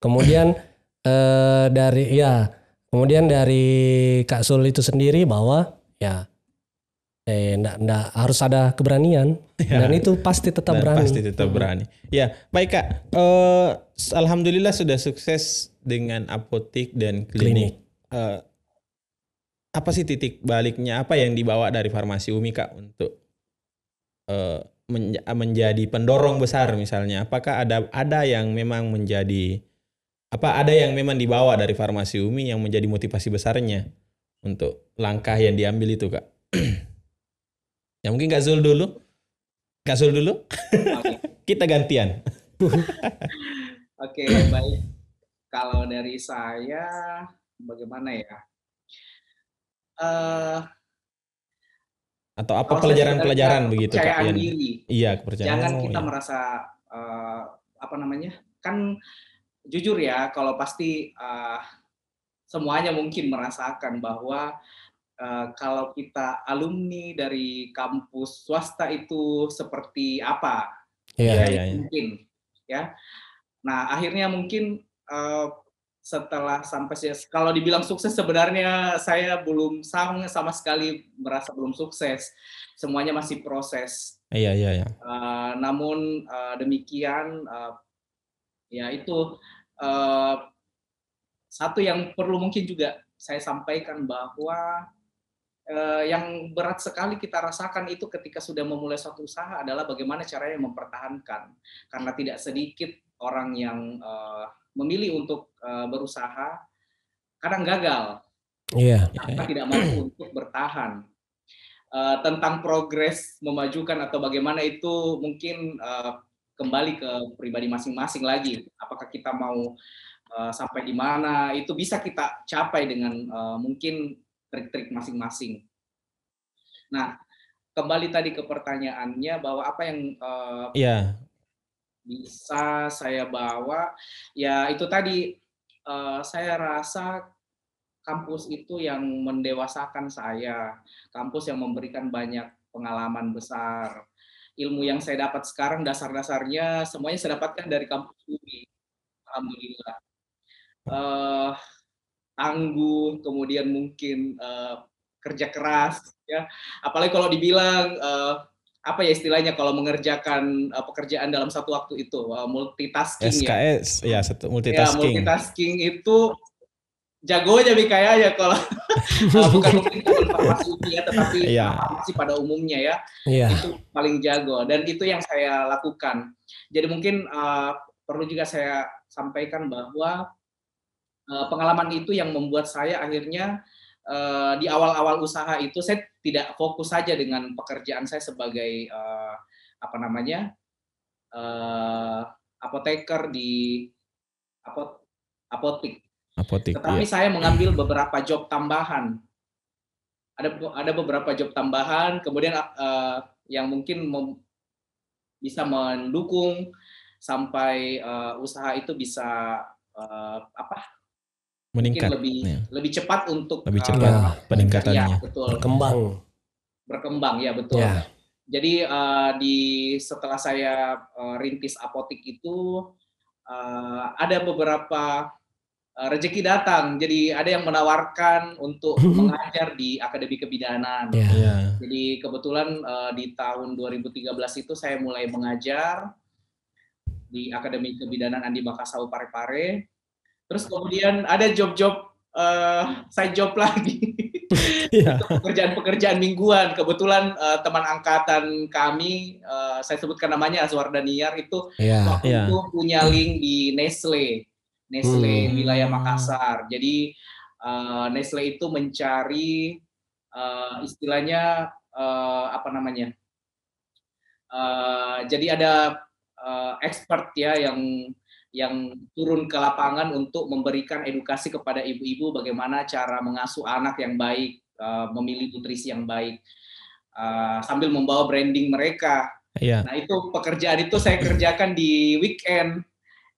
C: Kemudian eh, dari ya, kemudian dari Kak Sul itu sendiri bahwa ya eh ndak, ndak harus ada keberanian
A: Ya.
C: dan itu pasti tetap
A: Dan
C: berani.
A: Pasti tetap berani. Ya, baik Kak. Eh, alhamdulillah sudah sukses dengan apotik dan klinik. Eh, apa sih titik baliknya? Apa yang dibawa dari farmasi Umi Kak untuk eh, men- menjadi pendorong besar misalnya? Apakah ada ada yang memang menjadi apa ada yang memang dibawa dari farmasi Umi yang menjadi motivasi besarnya untuk langkah yang diambil itu Kak? ya mungkin Kak Zul dulu. Kak Zul dulu. Kita gantian.
D: Oke, baik. Kalau dari saya, bagaimana ya? Eh,
A: Atau apa pelajaran-pelajaran begitu Kak?
D: kepercayaan diri.
A: Iya, kepercayaan.
D: Jangan
A: Oh,
D: kita
A: iya.
D: merasa eh, apa namanya? Kan jujur ya, kalau pasti eh, semuanya mungkin merasakan bahwa eh, kalau kita alumni dari kampus swasta itu seperti apa?
C: Iya.
A: Iya, iya, iya.
D: mungkin ya. Nah akhirnya mungkin eh, setelah sampai sih- kalau dibilang sukses sebenarnya saya belum sama sama sekali merasa belum sukses. Semuanya masih proses.
A: Iya, iya, iya.
D: Eh, namun eh, demikian eh, ya itu eh, satu yang perlu mungkin juga saya sampaikan bahwa eh, yang berat sekali kita rasakan itu ketika sudah memulai suatu usaha adalah bagaimana caranya mempertahankan karena tidak sedikit orang yang eh, memilih untuk eh, berusaha kadang gagal
C: Iya.
D: karena tidak mampu untuk bertahan. Eh, tentang progres memajukan atau bagaimana itu mungkin eh, kembali ke pribadi masing-masing lagi. Apakah kita mau eh, sampai di mana itu bisa kita capai dengan eh, mungkin trik-trik masing-masing. Nah, kembali tadi ke pertanyaannya bahwa apa yang eh,
A: Iya,
D: bisa saya bawa. Ya itu tadi eh, saya rasa kampus itu yang mendewasakan saya. Kampus yang memberikan banyak pengalaman besar. Ilmu yang saya dapat sekarang dasar-dasarnya semuanya saya dapatkan dari kampus UI alhamdulillah. Eh tangguh kemudian mungkin eh, kerja keras ya. Apalagi kalau dibilang eh, apa ya istilahnya kalau mengerjakan uh, pekerjaan dalam satu waktu itu uh, multitasking ya.
A: SKS ya satu
D: Ya,
A: multitasking.
D: multitasking itu jagonya Bi kayak ya kalau uh, bukan mungkin farmasi ya tetapi
A: Iya.
D: farmasi pada umumnya ya
C: Iya.
D: itu paling jago dan itu yang saya lakukan. Jadi mungkin uh, perlu juga saya sampaikan bahwa uh, pengalaman itu yang membuat saya akhirnya uh, di awal-awal usaha itu saya tidak fokus saja dengan pekerjaan saya sebagai uh, apa namanya uh, apoteker di apot apotik
A: Apotik.
D: tetapi
A: iya.
D: saya mengambil beberapa job tambahan. Ada ada beberapa job tambahan, kemudian eh, yang mungkin mem- bisa mendukung sampai eh, usaha itu bisa eh, apa? Mungkin
A: meningkat
D: lebih
A: ya.
D: lebih cepat untuk
A: Lebih
D: eh,
A: cepat
C: Ya.
A: peningkatannya.
D: ya, betul.
C: Berkembang.
D: Berkembang ya betul.
C: Ya.
D: Jadi eh, di setelah saya eh, rintis apotik itu eh, ada beberapa eh, rezeki datang. Jadi ada yang menawarkan untuk mengajar di Akademi Kebidanan.
C: Ya.
A: Iya.
D: Jadi kebetulan eh, di tahun 2013 itu saya mulai mengajar di Akademi Kebidanan Andi Makassau Parepare. Terus kemudian ada job-job eh side job lagi.
A: Iya.
D: pekerjaan-pekerjaan mingguan. Kebetulan eh, teman angkatan kami, eh, saya sebutkan namanya Azwar Daniar itu
C: Ya.
D: waktu
A: Iya.
D: itu punya link di Nestle, Nestle
C: Hmm.
D: wilayah Makassar. Jadi eh, Nestle itu mencari eh, istilahnya eh, apa namanya? Eh, jadi ada eh, expert ya yang yang turun ke lapangan untuk memberikan edukasi kepada ibu-ibu bagaimana cara mengasuh anak yang baik, eh, memilih nutrisi yang baik, eh, sambil membawa branding mereka.
A: Iya.
D: Nah itu pekerjaan itu saya kerjakan di weekend.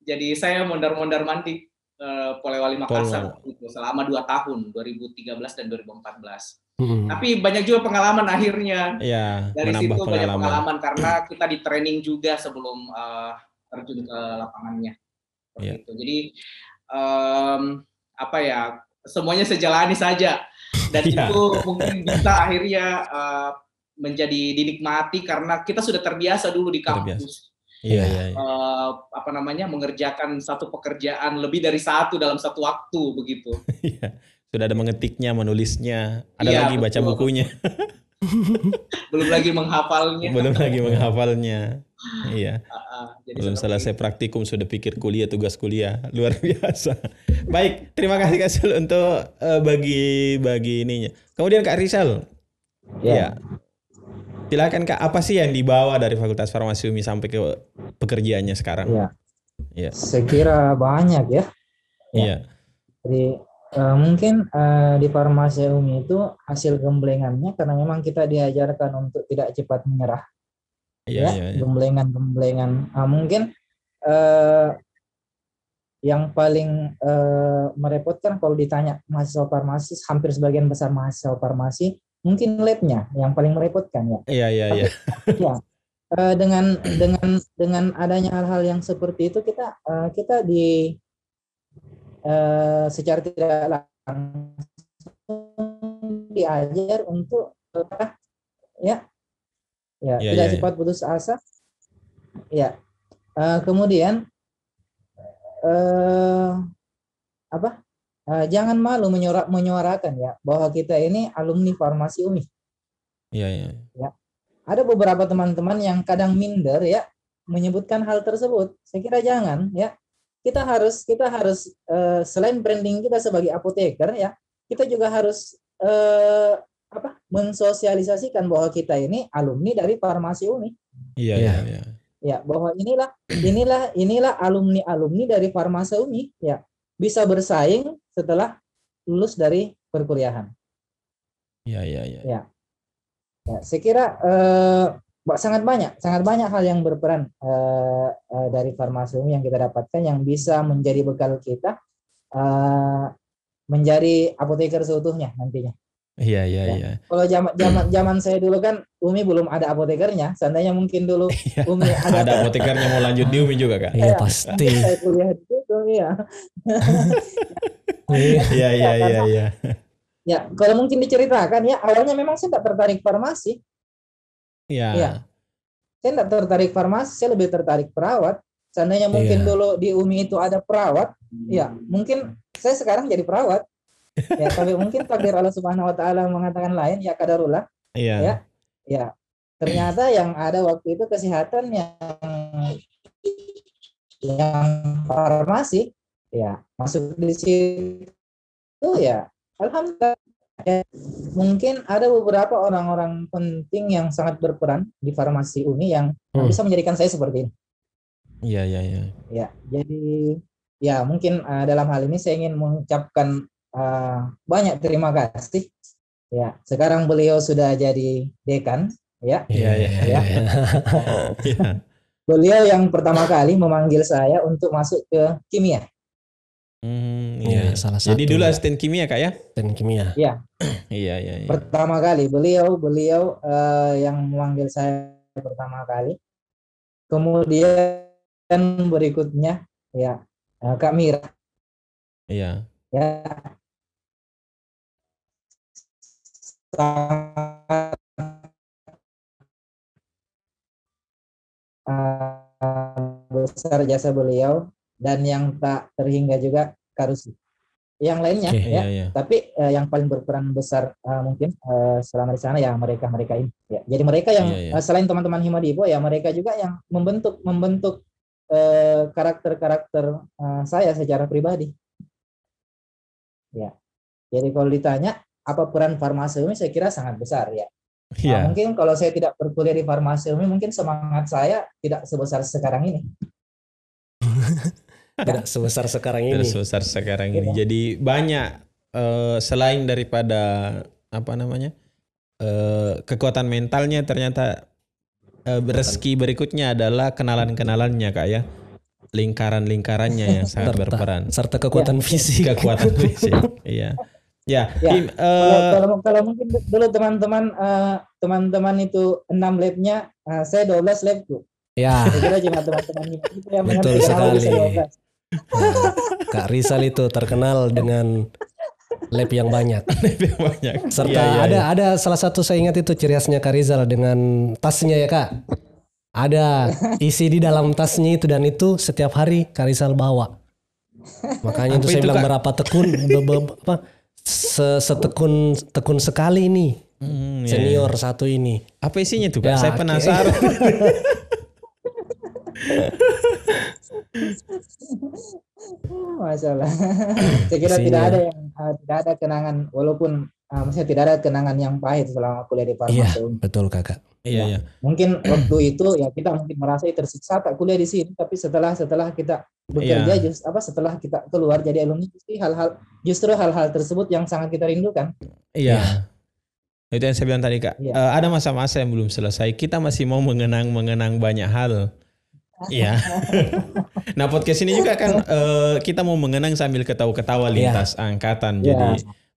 D: Jadi saya mondar-mondar mandi eh, Polewali Makassar itu selama dua tahun 2013 dan 2014.
C: Hmm.
D: Tapi banyak juga pengalaman akhirnya
A: Iya,
D: dari situ banyak
A: pengalaman.
D: pengalaman karena kita di training juga sebelum terjun ke lapangannya. Seperti
A: Iya.
D: itu. Jadi em, apa ya semuanya sejalani saja dan
A: Iya.
D: itu mungkin bisa akhirnya eh, menjadi dinikmati karena kita sudah terbiasa dulu di
A: Terbiasa.
D: kampus
A: Iya, iya. iya.
D: eh, apa namanya mengerjakan satu pekerjaan lebih dari satu dalam satu waktu begitu.
A: Iya. Sudah ada mengetiknya, menulisnya, ada
D: Iya,
A: lagi baca
D: betul.
A: bukunya,
D: Belum lagi menghafalnya.
A: belum lagi menghafalnya. Iya.
D: Jadi
A: Belum selesai praktikum sudah pikir kuliah tugas kuliah luar biasa. Baik, terima kasih Kak Sul untuk eh, bagi bagi ininya. Kemudian Kak Rizal, ya.
B: Ya.
A: Silakan Kak, apa sih yang dibawa dari Fakultas Farmasi UMI sampai ke pekerjaannya sekarang?
B: Ya.
A: Iya.
B: Saya kira banyak ya.
A: Iya.
B: Jadi eh, mungkin eh, di farmasi umi itu hasil gemblengannya karena memang kita diajarkan untuk tidak cepat menyerah
A: Iya,
B: ya
A: iya, iya.
B: gemblengan-gemblengan. Ah, mungkin eh, yang paling eh, merepotkan kalau ditanya mahasiswa farmasi, hampir sebagian besar mahasiswa farmasi, mungkin labnya yang paling merepotkan ya.
A: Iya, iya, iya.
B: Ya. Eh, dengan dengan dengan adanya hal-hal yang seperti itu kita eh, kita di eh, secara tidak langsung diajar untuk eh, ya ya
A: Ya,
B: tidak
A: ya, ya.
B: cepat putus asa ya Eh, kemudian eh apa Eh, jangan malu menyuara- menyuarakan ya bahwa kita ini alumni farmasi umi
A: Iya, iya.
B: ada beberapa teman-teman yang kadang minder ya menyebutkan hal tersebut. Saya kira jangan ya. Kita harus kita harus eh, selain branding kita sebagai apoteker ya, kita juga harus apa? mensosialisasikan bahwa kita ini alumni dari farmasi Uni.
A: Iya,
C: Iya.
A: iya, iya.
B: Ya, bahwa inilah inilah inilah alumni-alumni dari farmasi Uni ya. Bisa bersaing setelah lulus dari perkuliahan.
A: Iya, iya, iya.
B: Ya, saya kira eh, sangat banyak, sangat banyak hal yang berperan eh, eh, dari farmasi umum yang kita dapatkan yang bisa menjadi bekal kita eh, menjadi apoteker seutuhnya nantinya.
A: Iya, iya,
B: Ya.
A: iya.
B: Kalau zaman zaman zaman saya dulu kan Umi belum ada apotekernya, seandainya mungkin dulu Umi ada,
A: Ada apotekernya mau lanjut di UMI juga, Kak?
C: Iya pasti.
B: saya kuliah di situ, ya.
C: Iya.
A: Iya, iya, iya, iya.
B: Ya, kalau mungkin diceritakan ya awalnya memang saya tidak tertarik farmasi.
A: Iya.
B: Iya. saya tidak tertarik farmasi, saya lebih tertarik perawat. Seandainya mungkin
C: Iya.
B: dulu di UMI itu ada perawat, ya mungkin saya sekarang jadi perawat. Ya, tapi mungkin takdir Allah Subhanahu wa taala mengatakan lain, ya kadarullah.
A: Iya.
B: Ya. Ya, ternyata yang ada waktu itu kesehatan yang yang farmasi ya masuk di situ ya alhamdulillah Ya, mungkin ada beberapa orang-orang penting yang sangat berperan di farmasi Uni yang
C: Hmm.
B: bisa menjadikan saya seperti ini
A: Iya, iya, iya.
B: ya jadi ya mungkin uh, dalam hal ini saya ingin mengucapkan uh, banyak terima kasih ya sekarang beliau sudah jadi dekan ya
A: Iya, iya,
B: iya.
A: Iya.
B: beliau yang pertama kali memanggil saya untuk masuk ke kimia
A: Hmm,
C: Iya,
A: iya.
C: salah satu.
A: Jadi dulu asisten kimia kak ya?
C: dan kimia.
A: Iya, iya, iya.
B: pertama kali beliau beliau eh, yang memanggil saya pertama kali kemudian berikutnya ya eh, Kak Mira
A: Iya.
B: ya sangat eh, besar jasa beliau dan yang tak terhingga juga Karusi. Yang lainnya
C: Oke,
B: ya
A: Iya, iya.
B: tapi eh, yang paling berperan besar eh, mungkin eh, selama di sana ya mereka mereka ini. Ya jadi mereka yang
A: Iya,
B: eh, selain teman-teman Himadipo ya mereka juga yang membentuk membentuk karakter-karakter eh, saya secara pribadi. Ya jadi kalau ditanya apa peran farmasi Umi saya kira sangat besar ya Nah,
A: Iya.
B: mungkin kalau saya tidak berkuliah di farmasi Umi mungkin semangat saya tidak sebesar sekarang ini
C: Tidak sebesar sekarang ini.
A: besar sekarang ini.
B: Iya.
A: Jadi banyak eh, selain daripada apa namanya eh, kekuatan mentalnya ternyata eh, rezeki berikutnya adalah kenalan-kenalannya kak ya, lingkaran-lingkarannya yang sangat
C: Serta-
A: berperan.
C: Serta kekuatan fisik.
A: Kekuatan fisik. Iya. Ya.
B: Ya,
A: Im,
B: kalau, kalau, kalau mungkin dulu teman-teman eh, teman-teman itu enam labnya eh, saya 12 lab tuh
C: Ya,
B: saya kira cuma teman-teman itu yang
C: Betul sekali.
B: 12.
C: Kak Rizal itu terkenal dengan lab yang banyak.
A: banyak.
C: Serta
A: Iya, iya,
C: ada
A: iya.
C: ada salah satu saya ingat itu ciri khasnya Kak Rizal dengan tasnya ya Kak. Ada isi di dalam tasnya itu dan itu setiap hari Kak Rizal bawa. Makanya itu
A: Apa
C: saya
A: itu,
C: bilang
A: Kak?
C: berapa tekun be- be- apa setekun tekun sekali nih
A: Hmm, iya,
C: senior
A: iya.
C: satu ini.
A: Apa isinya tuh?
C: Ya,
A: Saya penasaran.
B: masalah saya kira
C: Isinya.
B: tidak ada yang eh, tidak ada kenangan walaupun eh, maksudnya tidak ada kenangan yang pahit selama kuliah di
C: Iya,
B: farmasi
C: betul Kakak.
A: Iya, iya.
B: mungkin waktu itu ya kita mungkin merasa tersiksa tak kuliah di sini tapi setelah setelah kita bekerja
A: Iya.
B: just apa setelah kita keluar jadi alumni justru hal-hal justru hal-hal tersebut yang sangat kita rindukan
A: Iya. Itu yang saya bilang tadi kak.
B: Iya.
A: Eh, ada masa-masa yang belum selesai. Kita masih mau mengenang mengenang banyak hal. Iya. nah podcast ini juga kan eh, kita mau mengenang sambil ketawa-ketawa lintas angkatan.
B: Iya.
A: Jadi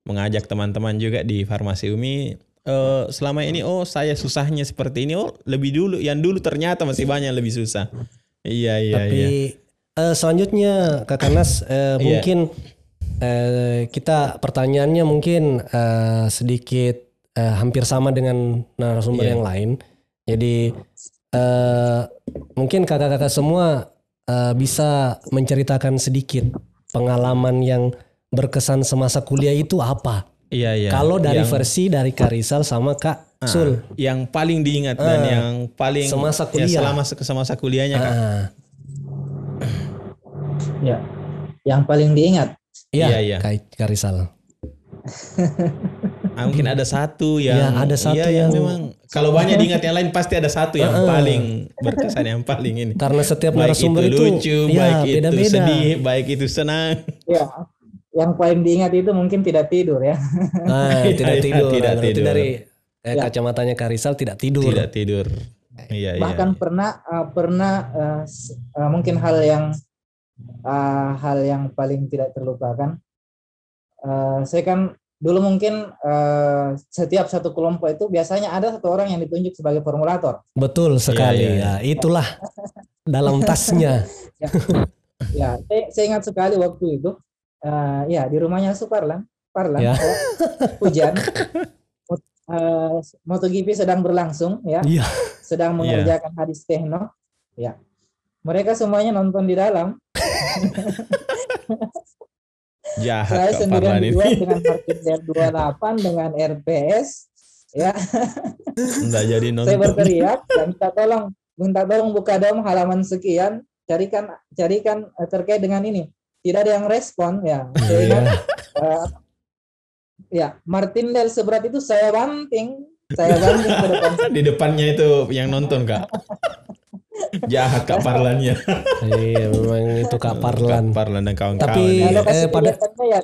A: mengajak teman-teman juga di farmasi Umi. eh, selama ini oh saya susahnya seperti ini oh lebih dulu yang dulu ternyata masih banyak yang lebih susah. Iya iya
C: Tapi
A: iya.
C: eh, selanjutnya Kakak Nas eh,
A: Iya.
C: mungkin eh, kita pertanyaannya mungkin eh, sedikit eh, hampir sama dengan narasumber
A: Iya.
C: yang lain. Jadi eh, mungkin kakak-kakak semua eh, bisa menceritakan sedikit pengalaman yang berkesan semasa kuliah itu apa?
A: Iya iya.
C: Kalau dari
A: Yang-
C: versi dari Kak Rizal sama Kak
A: ah,
C: Sul.
A: yang paling diingat dan
C: Ah.
A: yang paling
C: Semasa
A: ya,
C: kuliah.
A: selama semasa kuliahnya kak.
C: Ah,
B: ya yang paling diingat
C: iya,
A: Iya, iya.
C: Kak, Kak Rizal.
A: Ah, mungkin ada satu yang
C: Iya, ada satu
A: iya, yang,
C: yang-
A: memang kalau banyak diingat yang lain pasti ada satu yang
C: Heeh.
A: paling berkesan yang paling ini.
C: Karena setiap
A: Baik
C: narasumber
A: itu
C: itu,
A: lucu,
C: ya,
A: baik itu
C: beda-beda.
A: sedih, baik itu senang.
B: ya yang paling diingat itu mungkin tidak tidur ya
C: Nah,
A: Iya,
C: tidak
A: iya,
C: tidur.
A: tidak
C: Nah,
A: tidur.
C: dari eh,
B: Ya.
C: kacamatanya Kak Rizal tidak tidur.
A: Tidak tidur. Iya, iya.
B: bahkan pernah uh, pernah uh, uh, mungkin hal yang uh, hal yang paling tidak terlupakan Uh, saya kan dulu mungkin uh, setiap satu kelompok itu biasanya ada satu orang yang ditunjuk sebagai formulator
C: Betul sekali.
A: iya, iya.
C: Ya, itulah dalam tasnya.
B: ya saya, saya ingat sekali waktu itu uh, ya di rumahnya Suparlan Parlan
C: Ya.
B: ya, hujan eh, MotoGP sedang berlangsung ya,
C: Iya.
B: sedang mengerjakan hadis tekno, ya. Mereka semuanya nonton di dalam.
A: Jahat
B: Saya sendirian di luar dengan parkir dari 28 dengan RPS, ya.
A: Nggak jadi
B: Saya
A: nonton.
B: berteriak, ya, minta tolong, minta tolong buka dong halaman sekian, carikan carikan eh, terkait dengan ini. Tidak ada yang respon, ya. Saya ingat,
C: Iya.
B: eh, ya Martindale seberat itu saya banting, saya banting ke depan
A: Di depannya itu yang nonton Kak. Jahat Kak Parlannya.
C: Iya, memang itu Kak Parlan.
A: Kak Parlan dan kawan-kawan.
C: Tapi-
A: ini.
B: lokasi
C: eh, pada-
B: kejadiannya ya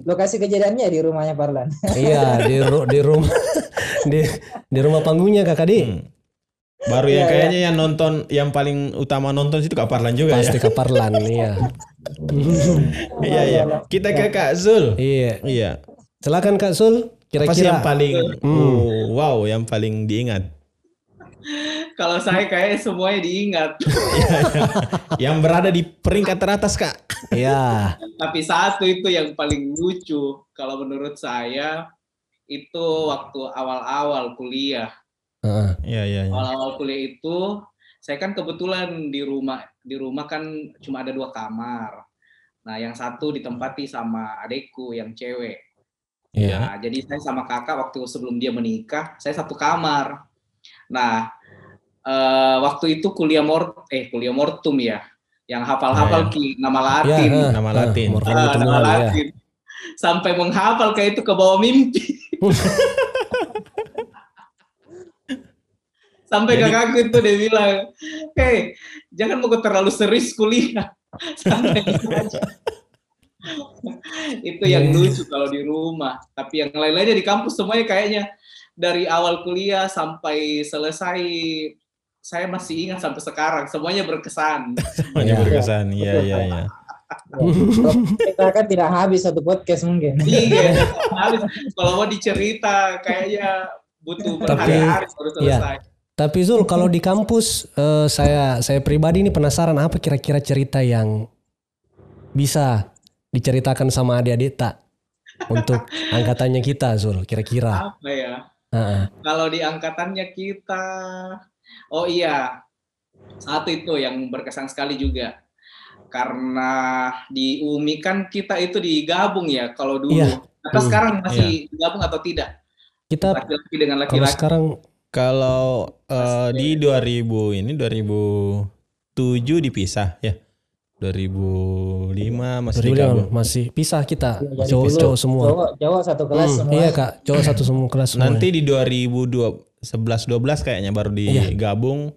B: lokasi kejadiannya di rumahnya Parlan.
C: Iya, di ru- di rumah di di rumah panggungnya Kak Kadi.
A: Hmm. Baru yang
B: Iya,
A: kayaknya yang nonton yang paling utama nonton situ Kak Parlan juga
C: Pasti
A: ya.
C: Kak Parlan, iya.
A: Iya iya. Kita ke Kak Zul.
C: Iya.
A: Iya.
C: Silakan Kak Sul,
A: Apa sih yang
C: kira-kira
A: paling
C: Hmm.
A: oh, wow yang paling diingat?
D: Kalau saya kayaknya semuanya diingat.
A: yang berada di peringkat teratas Kak.
C: Iya.
D: Tapi satu itu yang paling lucu kalau menurut saya itu waktu awal-awal kuliah.
A: Iya iya iya.
D: Awal-awal kuliah itu saya kan kebetulan di rumah di rumah kan cuma ada dua kamar. Nah, yang satu ditempati sama adekku yang cewek.
C: Iya.
D: Nah, jadi saya sama kakak waktu sebelum dia menikah, saya satu kamar. Nah, eh, waktu itu kuliah mort eh kuliah mortum ya, yang hafal-hafal ki nama
C: Ya,
D: Latin,
C: heeh,
A: Nama
C: heeh,
A: Latin.
C: Morfem
D: Ah,
C: itu
D: nama
C: mahal, ya.
D: Latin. Sampai menghafal kayak itu ke bawah mimpi. Sampai
A: Jadi-
D: kakakku itu dia bilang, hei jangan mau terlalu serius kuliah. Santai aja." itu yang
C: Iya.
D: lucu kalau di rumah. Tapi yang lain-lainnya di kampus semuanya kayaknya dari awal kuliah sampai selesai saya masih ingat sampai sekarang semuanya berkesan.
A: Semuanya
C: Iya.
A: berkesan. Iya iya iya.
B: Kita kan tidak habis satu podcast mungkin.
D: iya, habis. kalau mau dicerita kayaknya butuh berhari-hari baru
C: iya.
D: selesai.
C: Tapi Zul, kalau di kampus eh, saya saya pribadi ini penasaran apa kira-kira cerita yang bisa diceritakan sama adik-adik tak untuk angkatannya kita Zul kira-kira.
D: Apa ya?
C: Heeh.
D: Kalau di angkatannya kita, oh iya, satu itu yang berkesan sekali juga. Karena di UMI kan kita itu digabung ya kalau dulu.
C: Iya.
D: Atau
C: Hmm.
D: sekarang masih digabung atau tidak?
C: Kita
D: Laki-laki dengan
C: kalau
D: laki-laki.
C: sekarang
A: Kalau eh, di 2000 ini 2007 dipisah ya. 2005 masih
C: 2005
A: digabung.
C: masih pisah kita
B: Iya, jadi
C: cowok
B: dulu
C: cowok semua.
B: Cowok, cowok satu kelas
C: Hmm,
B: semua.
C: Iya kak, cowok satu semua kelas semua.
A: Nanti di 2011 12 kayaknya baru
C: Iya.
A: digabung.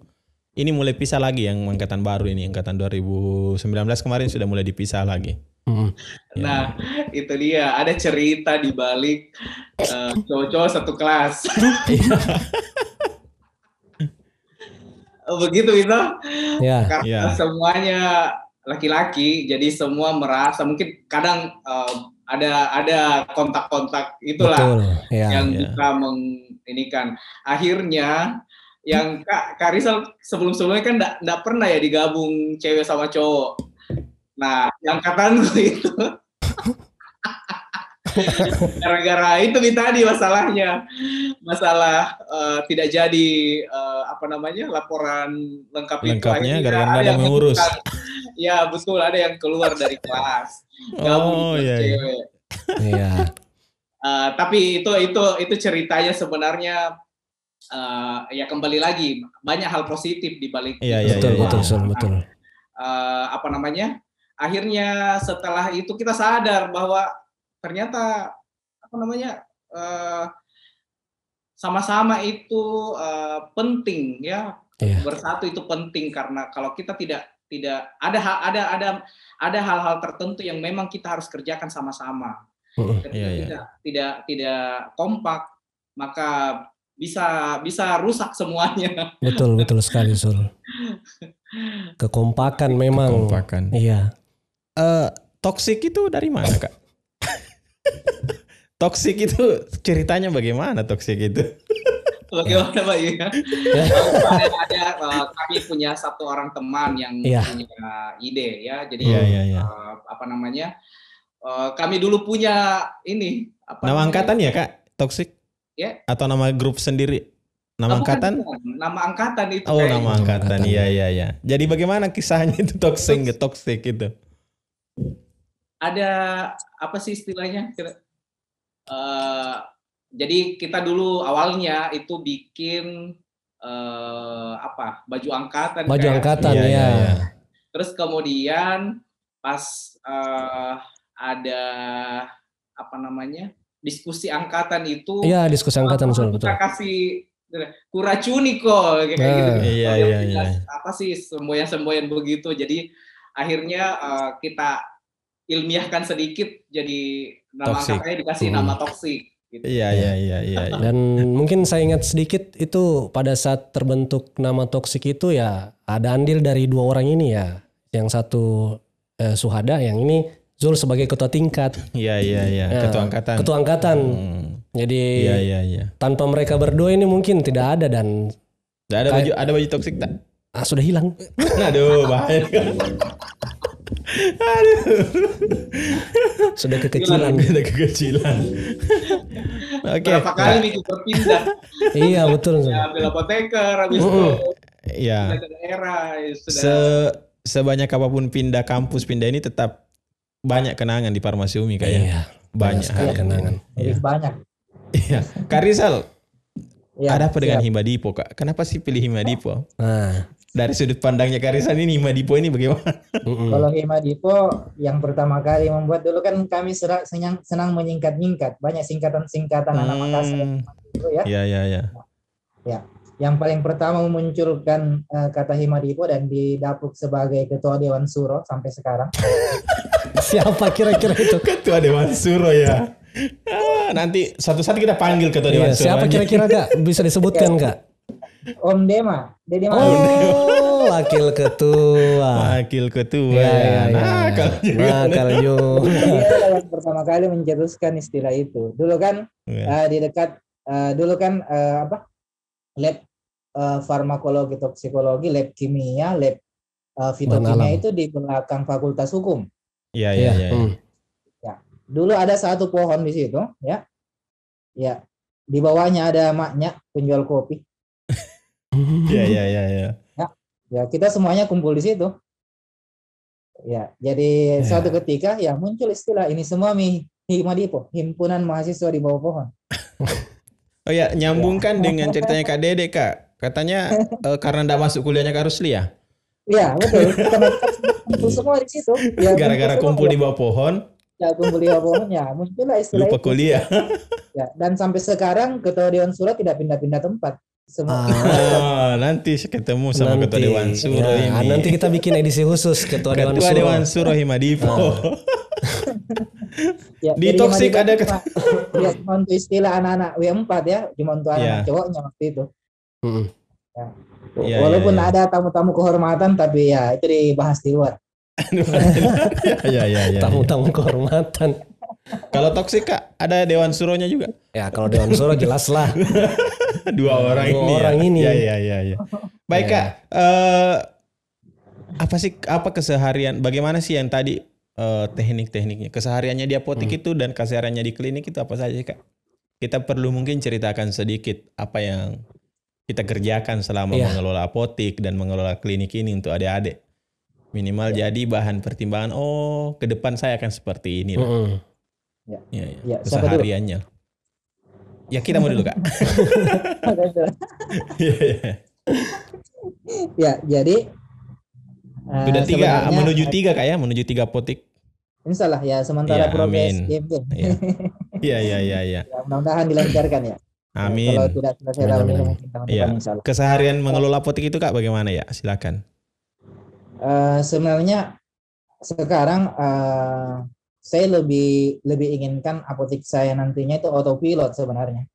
A: Ini mulai pisah lagi yang angkatan baru ini, angkatan 2019 kemarin sudah mulai dipisah lagi.
C: Mm-mm.
A: Ya.
D: Nah, itu dia. Ada cerita di balik eh, cowok-cowok satu kelas. Begitu itu.
C: Ya,
D: Karena
A: Iya.
D: semuanya laki-laki, jadi semua merasa mungkin kadang eh, ada ada kontak-kontak itulah
C: betul. Ya.
D: yang
A: Iya.
D: bisa menginikan. Akhirnya yang Kak, Rizal sebelum-sebelumnya kan enggak pernah ya digabung cewek sama cowok. Nah, yang angkatanku itu gara-gara itu nih tadi masalahnya masalah eh, tidak jadi eh, apa namanya laporan lengkap itu
A: Lengkapnya
D: Akhirnya
A: gara-gara
D: ada yang
A: yang ngurus.
D: memutuskan. ya betul ada yang keluar dari kelas gabung
A: Oh iya. iya.
D: cewek
C: Iya.
D: Eh, tapi itu itu itu ceritanya sebenarnya eh, ya kembali lagi banyak hal positif di balik
A: Iya,
D: itu
A: iya,
C: betul,
A: iya,
C: betul,
A: iya.
C: Sul, betul.
D: eh, apa namanya akhirnya setelah itu kita sadar bahwa ternyata apa namanya eh, sama-sama itu eh, penting ya
C: Iya.
D: bersatu itu penting karena kalau kita tidak tidak ada hal ada ada ada hal-hal tertentu yang memang kita harus kerjakan sama-sama ketika
A: Iya, iya.
D: tidak tidak tidak kompak maka bisa bisa rusak semuanya
C: Betul, betul sekali, Sul. Kekompakan memang.
A: Kekompakan.
C: Iya.
A: Eh, toxic itu dari mana kak? toxic itu ceritanya bagaimana toxic itu?
D: bagaimana Pak ya?
C: Ya.
D: ada, ada eh, kami punya satu orang teman yang
C: Iya.
D: punya ide ya. Jadi
A: Iya iya iya.
D: eh, apa namanya? eh, kami dulu punya ini apa
A: Nama
D: namanya?
A: angkatan ya kak? Toxic?
D: Ya.
A: Atau nama grup sendiri? Nama
D: bukan,
A: angkatan?
D: bukan. Nama angkatan itu.
A: Oh, nama angkatan, Iya, iya, iya. Jadi bagaimana kisahnya itu toxic, toxic itu?
D: Ada apa sih istilahnya? Kira- eh, jadi kita dulu awalnya itu bikin eh, apa? Baju angkatan.
C: Baju
D: kayak.
C: angkatan
A: Iya,
C: ya.
A: iya, iya.
D: Terus kemudian pas eh, ada apa namanya? diskusi angkatan itu
C: Iya, diskusi angkatan betul betul.
D: kita kasih kuracuni kok kayak
C: Nah,
D: gitu.
A: iya, iya, iya.
D: Apa sih semboyan-semboyan begitu. Jadi akhirnya eh, kita ilmiahkan sedikit jadi nama
A: Toxic.
D: angkatannya dikasih
C: Hmm.
D: nama toxic gitu.
A: Iya, iya, iya, iya. iya.
C: Dan mungkin saya ingat sedikit itu pada saat terbentuk nama toksik itu ya ada andil dari dua orang ini ya. Yang satu eh, Suhada, yang ini Zul sebagai ketua tingkat,
A: Iya, iya, iya.
C: Ya,
A: Ketua angkatan.
C: ketua angkatan.
A: Hmm.
C: Jadi
A: Iya, iya, iya.
C: tanpa mereka berdua ini mungkin tidak ada dan
A: Nggak ada baju, ada baju toxic tak?
C: Ah, sudah hilang.
A: Aduh, bahaya.
C: Sudah kekecilan.
A: Ada kekecilan. Oke.
D: Berapa kali nih kita pindah
C: iya betul.
D: Ya, ambil apoteker habis itu
C: Mm-mm.
A: Iya.
D: daerah ya sudah
A: Se sebanyak apa pun pindah kampus pindah ini tetap banyak kenangan di Farmasi Umi kayaknya.
C: Iya.
A: Banyak
C: sekali
A: hal.
C: kenangan.
A: Iya.
B: Banyak.
A: Iya. Kak Rizal,
B: Ya,
A: ada apa dengan
B: siap.
A: Himadipo Kak? Kenapa sih pilih Himadipo?
C: Nah,
A: Dari sudut pandangnya Kak Rizal ini Himadipo ini bagaimana?
B: Kalau Hima Dipo yang pertama kali membuat dulu kan kami senang, senang menyingkat-nyingkat banyak singkatan-singkatan anak Makassar
A: Hmm,
B: itu ya.
A: Iya, iya, iya.
B: Yang paling pertama memunculkan eh, kata Hima Dipo dan didapuk sebagai ketua Dewan Suro sampai sekarang.
C: siapa kira-kira itu?
A: Ketua Dewan Suro ya. Ah, nanti suatu saat kita panggil Ketua Dewan
C: Iya,
A: Suro.
C: siapa kira-kira kak? Bisa disebutkan kak?
B: Om Dema, Dede Mami.
C: Oh, wakil ketua.
A: Wakil Ketua
C: Iya,
A: ya.
C: iya, iya.
A: Nah, kalau juga.
C: Nah, kalau juga.
B: Dia yang pertama kali mencetuskan istilah itu. Dulu kan
A: Iya.
B: eh, di dekat eh, dulu kan eh, apa? Lab eh, farmakologi toksikologi, lab kimia, lab eh, fitokimia itu di belakang Fakultas Hukum.
A: Iya, iya, iya.
C: hmm.
B: Dulu ada satu pohon di situ, ya. Ya. Di bawahnya ada maknya penjual kopi.
A: Iya, iya, iya, iya.
B: Ya, kita semuanya kumpul di situ. Ya, jadi
C: Ya.
B: suatu ketika ya muncul istilah ini semua mi Himadipo, himpunan mahasiswa di bawah pohon.
A: Oh ya, nyambungkan dengan ceritanya Kak Dede, Kak. Katanya eh, karena enggak masuk kuliahnya Kak Rusli ya?
B: Iya, betul. Karena kumpul semua di situ. Ya,
A: Gara-gara kumpul di bawah pohon,
B: ya, kumpul di bawah pohon ya, muncullah istilah
A: lupa
B: itu.
A: kuliah.
B: Ya, dan sampai sekarang ketua Dewan Suro tidak pindah-pindah tempat. Semua
A: Ah, nanti ketemu sama
C: Nanti.
A: Ketua Dewan Suro
C: Ya,
A: ini.
C: Nanti kita bikin edisi khusus ketua Dewan
A: Ketua
C: Suro.
A: Dewan Suro Himadipo.
B: ya,
A: Di toksik ada
B: cuma- ya, cuma untuk istilah anak-anak W4 ya, cuma untuk anak
A: Iya.
B: cowoknya waktu itu.
C: Mm-mm.
A: Iya,
B: Walaupun
A: iya, iya.
B: ada tamu-tamu kehormatan tapi ya itu dibahas di luar.
A: Ya, ya, ya.
C: Tamu-tamu kehormatan.
A: Kalau toksik Kak, ada Dewan Suronya juga.
C: Ya kalau Dewan Suro jelas lah.
A: Dua orang
C: Dua
A: ini.
C: orang
A: ya.
C: ini.
A: Ya, ya, ya, ya. Baik
C: Ya.
A: Kak, eh, apa sih apa keseharian? Bagaimana sih yang tadi eh, teknik-tekniknya? Kesehariannya di apotek
C: Hmm.
A: itu dan kesehariannya di klinik itu apa saja Kak? Kita perlu mungkin ceritakan sedikit apa yang kita kerjakan selama
C: Iya.
A: mengelola apotek dan mengelola klinik ini untuk adik-adik. Minimal
C: Iya.
A: jadi bahan pertimbangan. Oh, ke depan saya akan seperti ini. lah.
C: Mm-mm.
A: Ya, ya.
B: Ya, siapa dulu?
A: Kesehariannya. Ya kita mau dulu Kak. Iya, iya.
B: ya, jadi eh,
A: Sudah tiga, menuju tiga kak ya, menuju tiga apotik.
B: Insya Allah ya sementara
A: Ya,
B: progres. GMB.
A: Iya, iya, iya, iya. Ya.
B: Ya, mudah-mudahan dilancarkan ya.
A: Amin.
B: Kalau tidak selesai tahun ini
C: amin.
B: mungkin tahun depan insya Allah.
A: Keseharian mengelola apotik itu kak bagaimana ya? Silakan.
B: Eh, sebenarnya sekarang eh, saya lebih lebih inginkan apotek saya nantinya itu autopilot sebenarnya.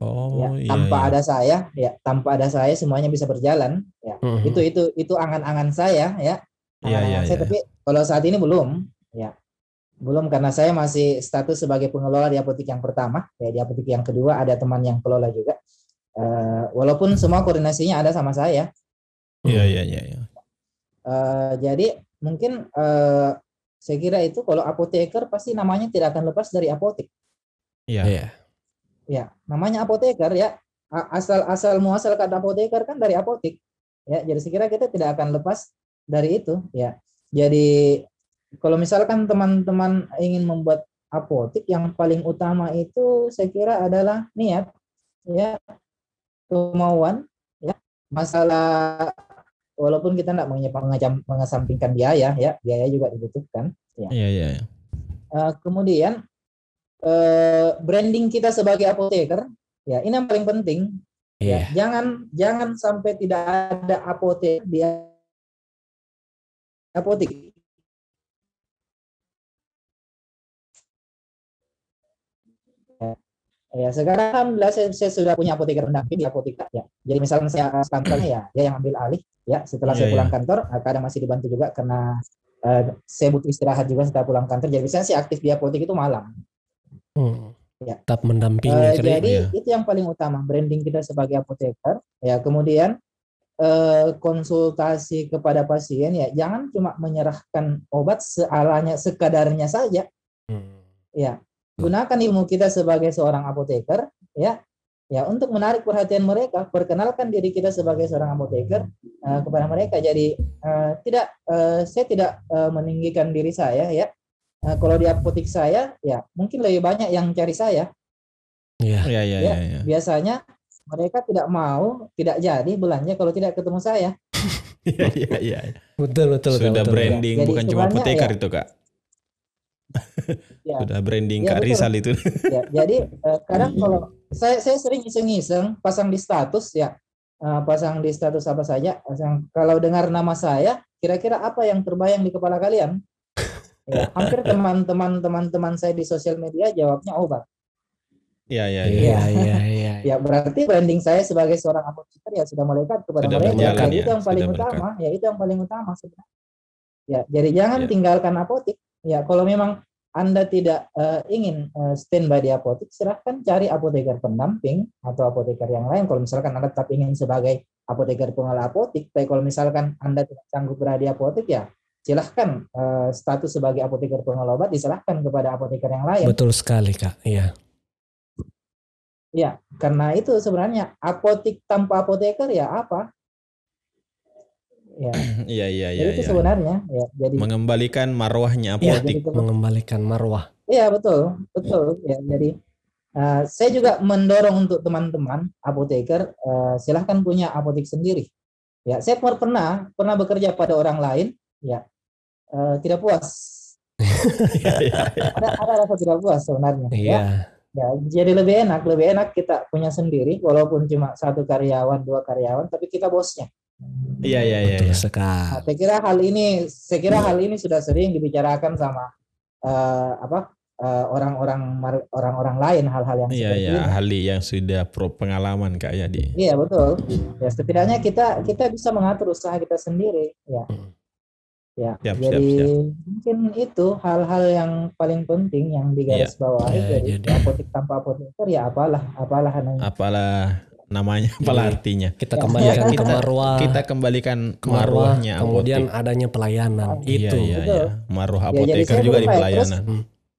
A: Oh
B: ya,
A: iya.
B: tanpa
A: iya.
B: ada saya, ya tanpa ada saya semuanya bisa berjalan. Ya,
C: Mm-mm.
B: itu itu itu angan-angan saya ya.
A: Iya,
B: Angan-angan
A: iya,
B: saya,
A: iya.
B: Tapi kalau saat ini belum, ya belum karena saya masih status sebagai pengelola di apotek yang pertama. Ya di apotek yang kedua ada teman yang kelola juga. Eh, walaupun semua koordinasinya ada sama saya.
A: Iya, iya, iya. iya.
B: Eh, jadi mungkin eh, saya kira itu kalau apoteker pasti namanya tidak akan lepas dari apotek.
A: Iya.
C: Iya.
B: Ya, namanya apoteker ya. Asal asal muasal kata apoteker kan dari apotik. Ya, jadi sekira kita tidak akan lepas dari itu ya. Jadi kalau misalkan teman-teman ingin membuat apotik yang paling utama itu saya kira adalah niat ya kemauan ya masalah walaupun kita tidak mengesampingkan biaya ya biaya juga dibutuhkan
A: Iya, iya. iya.
B: Eh, kemudian eh, branding kita sebagai apoteker, ya ini yang paling penting.
C: Iya.
B: Ya, jangan jangan sampai tidak ada apotek di apotek. Ya, Ya, sekarang alhamdulillah saya, saya sudah punya apoteker pendamping di apotek ya. Jadi misalnya saya kantornya ya, dia yang ambil alih ya. Setelah
A: Iya,
B: saya
A: iya.
B: pulang kantor, eh, kadang masih dibantu juga karena eh, saya butuh istirahat juga setelah pulang kantor. Jadi misalnya saya aktif di apotek itu malam.
C: Hmm.
B: Ya.
C: Tetap mendampingi Di.
B: jadi
A: Iya.
B: itu yang paling utama branding kita sebagai apoteker. Ya kemudian eh, konsultasi kepada pasien ya jangan cuma menyerahkan obat sealanya sekadarnya saja.
C: Hmm.
B: Ya gunakan ilmu kita sebagai seorang apoteker ya ya untuk menarik perhatian mereka perkenalkan diri kita sebagai seorang apoteker eh, kepada mereka jadi eh, tidak eh, saya tidak eh, meninggikan diri saya ya Eh, kalau di apotek saya ya mungkin lebih banyak yang cari saya
C: Iya.
A: Iya, iya,
B: Ya,
A: iya. iya.
B: biasanya mereka tidak mau tidak jadi belanja kalau tidak ketemu saya
A: Iya, iya, iya.
C: Betul betul
A: Sudah
C: betul.
A: branding
B: Jadi
A: bukan cuma apoteker
B: ya-
A: itu, Kak.
B: Ya.
A: Sudah branding
B: Ya,
A: Kak
B: betul.
A: Rizal itu.
B: ya jadi eh, kadang kalau saya saya sering iseng-iseng pasang di status ya Eh, pasang di status apa saja pasang- kalau dengar nama saya kira-kira apa yang terbayang di kepala kalian ya, hampir teman-teman teman-teman saya di sosial media jawabnya obat
A: Iya, iya, iya.
C: Iya iya iya.
B: ya berarti branding saya sebagai seorang apoteker ya sudah melekat kepada
A: Sudah
B: mereka
A: ya,
B: itu yang paling
A: sudah
B: utama ya itu yang paling utama sebenarnya ya jadi jangan
A: Ya.
B: tinggalkan apotik ya kalau memang anda tidak eh, ingin eh, standby di apotik silahkan cari apoteker pendamping atau apoteker yang lain kalau misalkan anda tetap ingin sebagai apoteker pengelola apotik tapi kalau misalkan anda tidak sanggup berada di apotik ya silahkan eh, status sebagai apoteker pengelola obat diserahkan kepada apoteker yang lain
C: Betul sekali Kak. Iya.
B: Ya, karena itu sebenarnya apotik tanpa apoteker ya apa? Ya,
A: Iya, iya, iya.
B: jadi itu
A: iya.
B: sebenarnya ya. Jadi
A: Mengembalikan marwahnya
B: ya,
A: apotik.
B: jadi ke-
C: Mengembalikan marwah.
B: Iya betul, betul. Ya, jadi uh, saya juga mendorong untuk teman-teman apoteker uh, silahkan punya apotek sendiri. Ya, saya per- pernah pernah bekerja pada orang lain, ya uh, tidak puas.
A: Iya, iya, iya.
B: Ada ada rasa tidak puas sebenarnya. Ya,
C: Iya.
B: ya, jadi lebih enak, lebih enak kita punya sendiri, walaupun cuma satu karyawan, dua karyawan, tapi kita bosnya.
A: Iya, iya, iya.
C: Betul
A: iya.
C: sekali.
B: Nah, saya kira hal ini, saya kira hal ini sudah sering dibicarakan sama eh, apa eh, orang-orang mar- orang-orang lain hal-hal yang
A: Iya, iya.
B: ini.
A: Ahli yang sudah pro pengalaman, Kak Yadi.
B: Iya betul. Ya setidaknya kita kita bisa mengatur usaha kita sendiri. Ya.
C: Hmm.
B: Ya.
A: Siap, siap,
B: jadi
A: siap.
B: mungkin itu hal-hal yang paling penting yang digaris bawahi.
C: Ya,
B: jadi,
C: jadi-
B: apotek tanpa apoteker ya apalah, apalah namanya.
A: Apalah namanya, apalah
C: Jadi,
A: artinya.
C: Kita
B: Ya,
C: kembalikan
A: kita-
C: ke marwah.
A: Kita kembalikan
C: ke marwah,
A: marwahnya
C: kemudian
A: apotek.
C: adanya pelayanan.
B: Iya,
A: Iya,
C: itu.
A: iya,
B: Betul.
A: iya. Marwah
B: Ya, jadi
A: apoteker
B: saya
A: juga di pelayanan.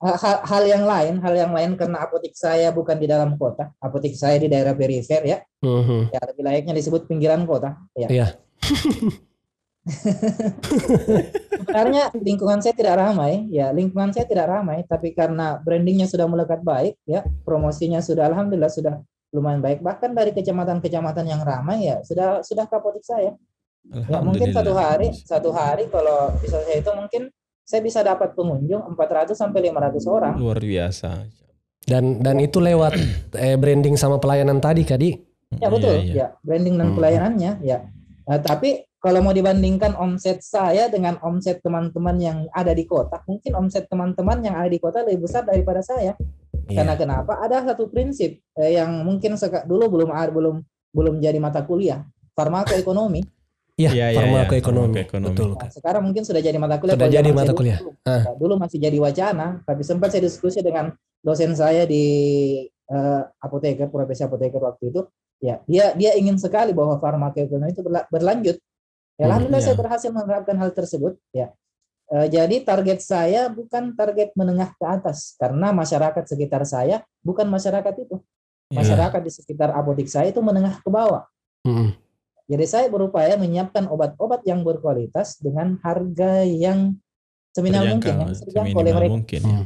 B: Hal, hal- hal yang lain, hal yang lain karena apotek saya bukan di dalam kota, apotek saya di daerah perifer ya,
C: Mhm.
B: ya lebih layaknya disebut pinggiran kota. Ya.
C: Iya.
B: Sebenarnya lingkungan saya tidak ramai, ya lingkungan saya tidak ramai, tapi karena brandingnya sudah melekat baik, ya promosinya sudah alhamdulillah sudah lumayan baik. Bahkan dari kecamatan-kecamatan yang ramai ya sudah sudah ke apotek saya. Ya mungkin satu hari satu hari kalau bisa saya itu mungkin saya bisa dapat pengunjung 400 sampai 500 orang.
A: luar biasa.
C: Dan dan itu lewat eh, branding sama pelayanan tadi Kadi.
B: Ya betul,
A: Iya, iya.
B: ya branding dan
C: Hmm.
B: pelayanannya ya. Nah, tapi kalau mau dibandingkan omset saya dengan omset teman-teman yang ada di kota, mungkin omset teman-teman yang ada di kota lebih besar daripada saya. Karena
C: Iya.
B: kenapa? Ada satu prinsip eh, yang mungkin dulu belum belum belum jadi mata kuliah, farmakoekonomi.
C: Iya,
A: Iya, iya,
C: farmakoekonomi.
A: iya, farmakoekonomi.
C: Betul.
B: Nah,
C: Kak.
B: sekarang mungkin sudah jadi mata kuliah.
C: Sudah jadi mata kuliah.
B: Dulu,
C: Ah.
B: ya, dulu masih jadi wacana, tapi sempat saya diskusi dengan dosen saya di eh, apoteker, profesi apoteker waktu itu. Ya, dia dia ingin sekali bahwa farmakoekonomi itu berla- berlanjut. Ya,
C: Hmm,
B: alhamdulillah
A: iya.
B: saya berhasil menerapkan hal tersebut. Ya, jadi target saya bukan target menengah ke atas karena masyarakat sekitar saya bukan masyarakat itu.
C: Iya.
B: masyarakat di sekitar apotek saya itu menengah ke bawah.
C: Mm.
B: Jadi saya berupaya menyiapkan obat-obat yang berkualitas dengan harga yang seminimal mungkin yang bisa dijangkau oleh
A: seminimal
B: mereka.
A: mungkin.
C: Hmm.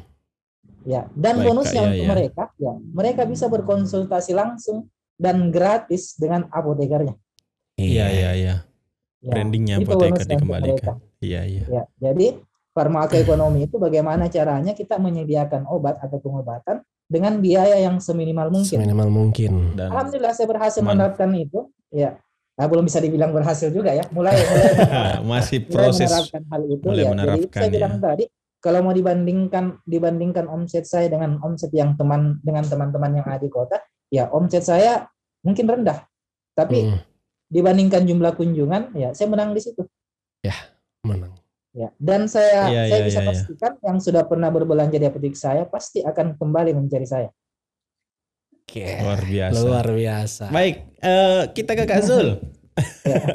B: Ya, dan
A: Baik,
B: bonusnya
A: Kak, ya,
B: untuk
A: ya.
B: mereka, ya, mereka bisa berkonsultasi langsung dan gratis dengan apotekernya.
A: Iya iya iya.
B: Ya,
A: Brandingnya
B: itu
A: apoteker
B: bonusnya untuk mereka.
A: dikembalikan. Iya iya.
B: Ya, jadi farmakoekonomi itu bagaimana caranya kita menyediakan obat atau pengobatan dengan biaya yang seminimal mungkin.
C: Seminimal mungkin.
A: Dan
B: Alhamdulillah saya berhasil
A: Man-
B: menerapkan itu. Ya, nah, belum bisa dibilang berhasil juga ya. Mulai mulai
A: masih
B: mulai
A: proses
B: menerapkan hal itu
A: mulai
B: ya. Jadi
A: menerapkan,
B: saya bilang
A: ya.
B: tadi kalau mau dibandingkan dibandingkan omset saya dengan omset yang teman dengan teman-teman yang ada di kota, ya omset saya mungkin rendah. Tapi
C: Mm.
B: Dibandingkan jumlah kunjungan, ya saya menang di situ.
C: Menang.
B: Ya, dan saya
A: Iya,
B: saya
A: iya,
B: bisa
A: iya.
B: pastikan yang sudah pernah berbelanja di apotek saya pasti akan kembali mencari saya.
C: Oke.
A: luar biasa.
C: Luar biasa.
A: Baik, eh, kita ke Kak Zul.
B: Ya.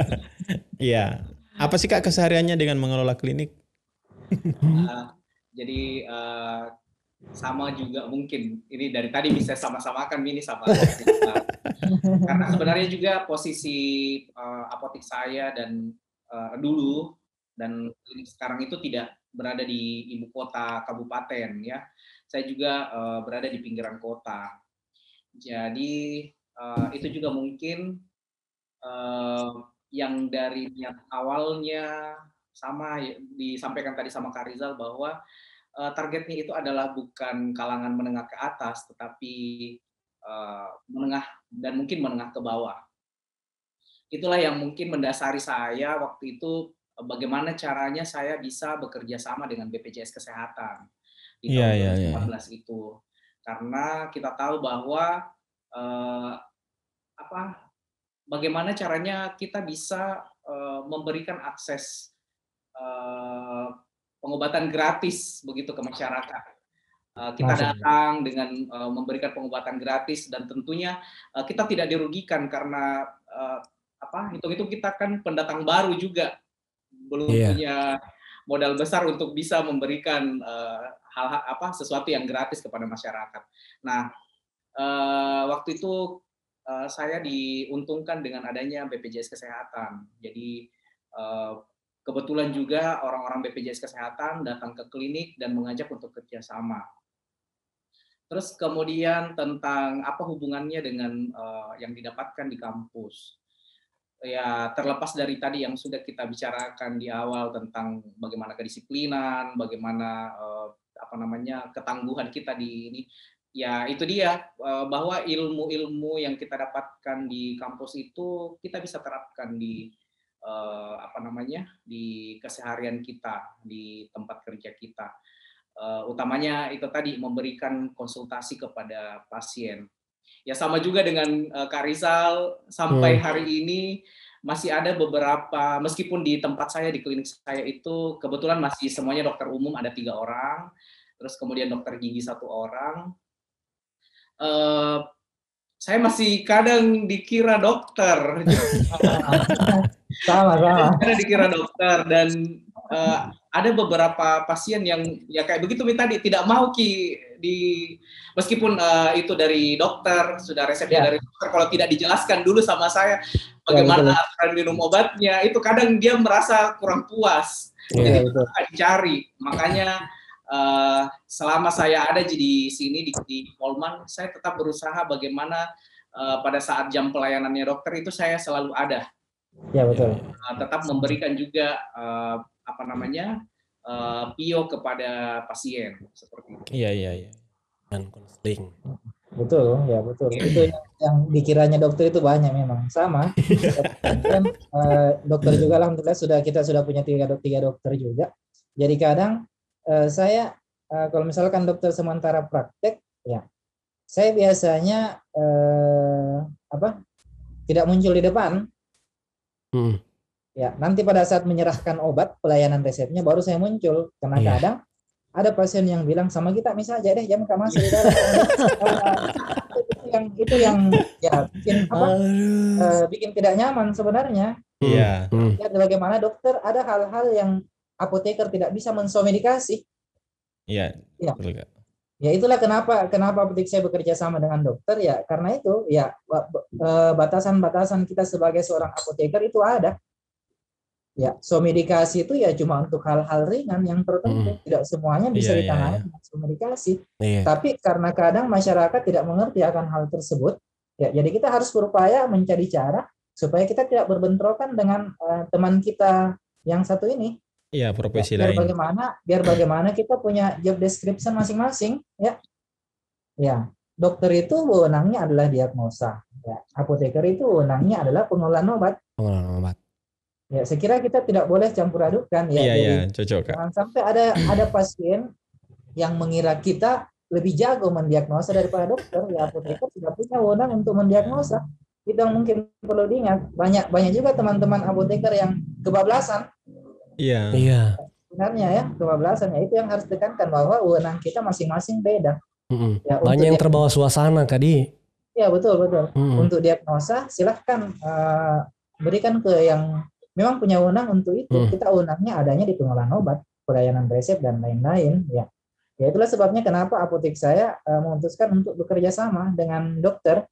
A: Iya. Apa sih Kak kesehariannya dengan mengelola klinik?
D: Uh, jadi uh, sama juga mungkin. Ini dari tadi bisa sama-samakan ini sama. Karena sebenarnya juga posisi uh, apotek saya dan uh, dulu dan sekarang itu tidak berada di ibu kota kabupaten ya. Saya juga uh, berada di pinggiran kota. Jadi uh, itu juga mungkin uh, yang dari niat awalnya sama ya, disampaikan tadi sama Kak Rizal bahwa eh, targetnya itu adalah bukan kalangan menengah ke atas tetapi eh, menengah dan mungkin menengah ke bawah. Itulah yang mungkin mendasari saya waktu itu eh, bagaimana caranya saya bisa bekerja sama dengan BPJS Kesehatan di
A: Iya,
D: tahun
A: iya, iya.
D: 2014 itu. Karena kita tahu bahwa eh, apa bagaimana caranya kita bisa eh, memberikan akses eh, pengobatan gratis begitu ke masyarakat. Eh, kita datang dengan eh, memberikan pengobatan gratis dan tentunya eh, kita tidak dirugikan karena apa hitung-hitung kita kan pendatang baru juga belum
C: Iya.
D: punya modal besar untuk bisa memberikan eh, hal-hal apa sesuatu yang gratis kepada masyarakat. Nah, waktu itu saya diuntungkan dengan adanya BPJS Kesehatan. Jadi kebetulan juga orang-orang BPJS Kesehatan datang ke klinik dan mengajak untuk kerjasama. Terus kemudian tentang apa hubungannya dengan eh, yang didapatkan di kampus. Ya terlepas dari tadi yang sudah kita bicarakan di awal tentang bagaimana kedisiplinan, bagaimana eh, apa namanya ketangguhan kita di ini, ya itu dia eh, bahwa ilmu-ilmu yang kita dapatkan di kampus itu kita bisa terapkan di eh, apa namanya di keseharian kita di tempat kerja kita. Eh, utamanya itu tadi memberikan konsultasi kepada pasien. Ya sama juga dengan eh, Kak Rizal sampai
C: Hmm.
D: hari ini masih ada beberapa meskipun di tempat saya di klinik saya itu kebetulan masih semuanya dokter umum ada tiga orang. Terus kemudian dokter gigi satu orang. Eh saya masih kadang dikira dokter
B: sama sama.
D: karena dikira dokter dan eh, ada beberapa pasien yang ya kayak begitu tadi tidak mau ki di meskipun eh, itu dari dokter sudah resepnya
B: Ya.
D: dari dokter kalau tidak dijelaskan dulu sama saya bagaimana aturan minum obatnya itu kadang dia merasa kurang puas
B: Iya,
D: jadi
B: betul.
D: akan dicari makanya eh, selama saya ada di sini di, di Polman saya tetap berusaha bagaimana pada saat jam pelayanannya dokter itu saya selalu ada
B: Ya betul.
D: uh, tetap memberikan juga uh, apa namanya uh, pio kepada pasien seperti itu.
A: Iya iya iya.
C: Dan konseling.
B: Betul, ya betul. Itu yang, yang dikiranya dokter itu banyak memang sama. Dan eh, dokter juga alhamdulillah sudah kita sudah punya tiga, dok- tiga dokter juga. Jadi kadang eh, saya eh, kalau misalkan dokter sementara praktek, ya saya biasanya eh, apa tidak muncul di depan.
C: Hmm.
B: Ya nanti pada saat menyerahkan obat pelayanan resepnya baru saya muncul. Karena
C: Iya.
B: kadang ada pasien yang bilang sama kita misalnya aja deh jam kamu masuk di dalam. itu yang itu yang ya bikin apa? Eh, bikin tidak nyaman sebenarnya.
A: Iya.
C: Hmm.
B: Ya bagaimana dokter ada hal-hal yang apoteker tidak bisa mensomedikasi.
A: Iya.
B: Iya.
A: Betul Kak.
B: Ya itulah kenapa kenapa apotek saya bekerja sama dengan dokter ya karena itu ya eh, batasan-batasan kita sebagai seorang apoteker itu ada. Ya, somedikasi itu ya cuma untuk hal-hal ringan yang tertentu, tidak semuanya bisa
A: Iya, iya,
B: ditangani
A: iya.
B: dengan somedikasi.
C: Iya.
B: Tapi karena kadang masyarakat tidak mengerti akan hal tersebut, ya jadi kita harus berupaya mencari cara supaya kita tidak berbentrokan dengan eh, teman kita yang satu ini.
A: Iya,
B: Ya,
A: profesi
B: biar
A: lain.
B: bagaimana biar bagaimana kita punya job description masing-masing ya. Ya dokter itu wewenangnya adalah diagnosa ya. Apoteker itu wewenangnya adalah pengelolaan obat.
C: Pengelolaan obat.
B: ya saya kira kita tidak boleh campur adukan ya.
A: Iya, iya, cocok, Kak.
B: jangan sampai ada ada pasien yang mengira kita lebih jago mendiagnosa daripada dokter ya. Apoteker tidak punya wewenang untuk mendiagnosa. Itu yang mungkin perlu diingat. Banyak banyak juga teman-teman apoteker yang kebablasan
A: Iya.
C: Iya.
B: sebenarnya ya kebablasan ya itu yang harus ditekankan bahwa wewenang kita masing-masing beda
C: Mm-mm.
B: ya untuk
C: Banyak yang terbawa suasana kadi.
B: ya betul betul
C: Mm-mm.
B: untuk diagnosa silahkan eh, berikan ke yang memang punya wewenang untuk itu
C: Hmm.
B: kita wewenangnya adanya di pengelolaan obat pelayanan resep dan lain-lain ya ya itulah sebabnya kenapa apotek saya eh, memutuskan untuk bekerja sama dengan dokter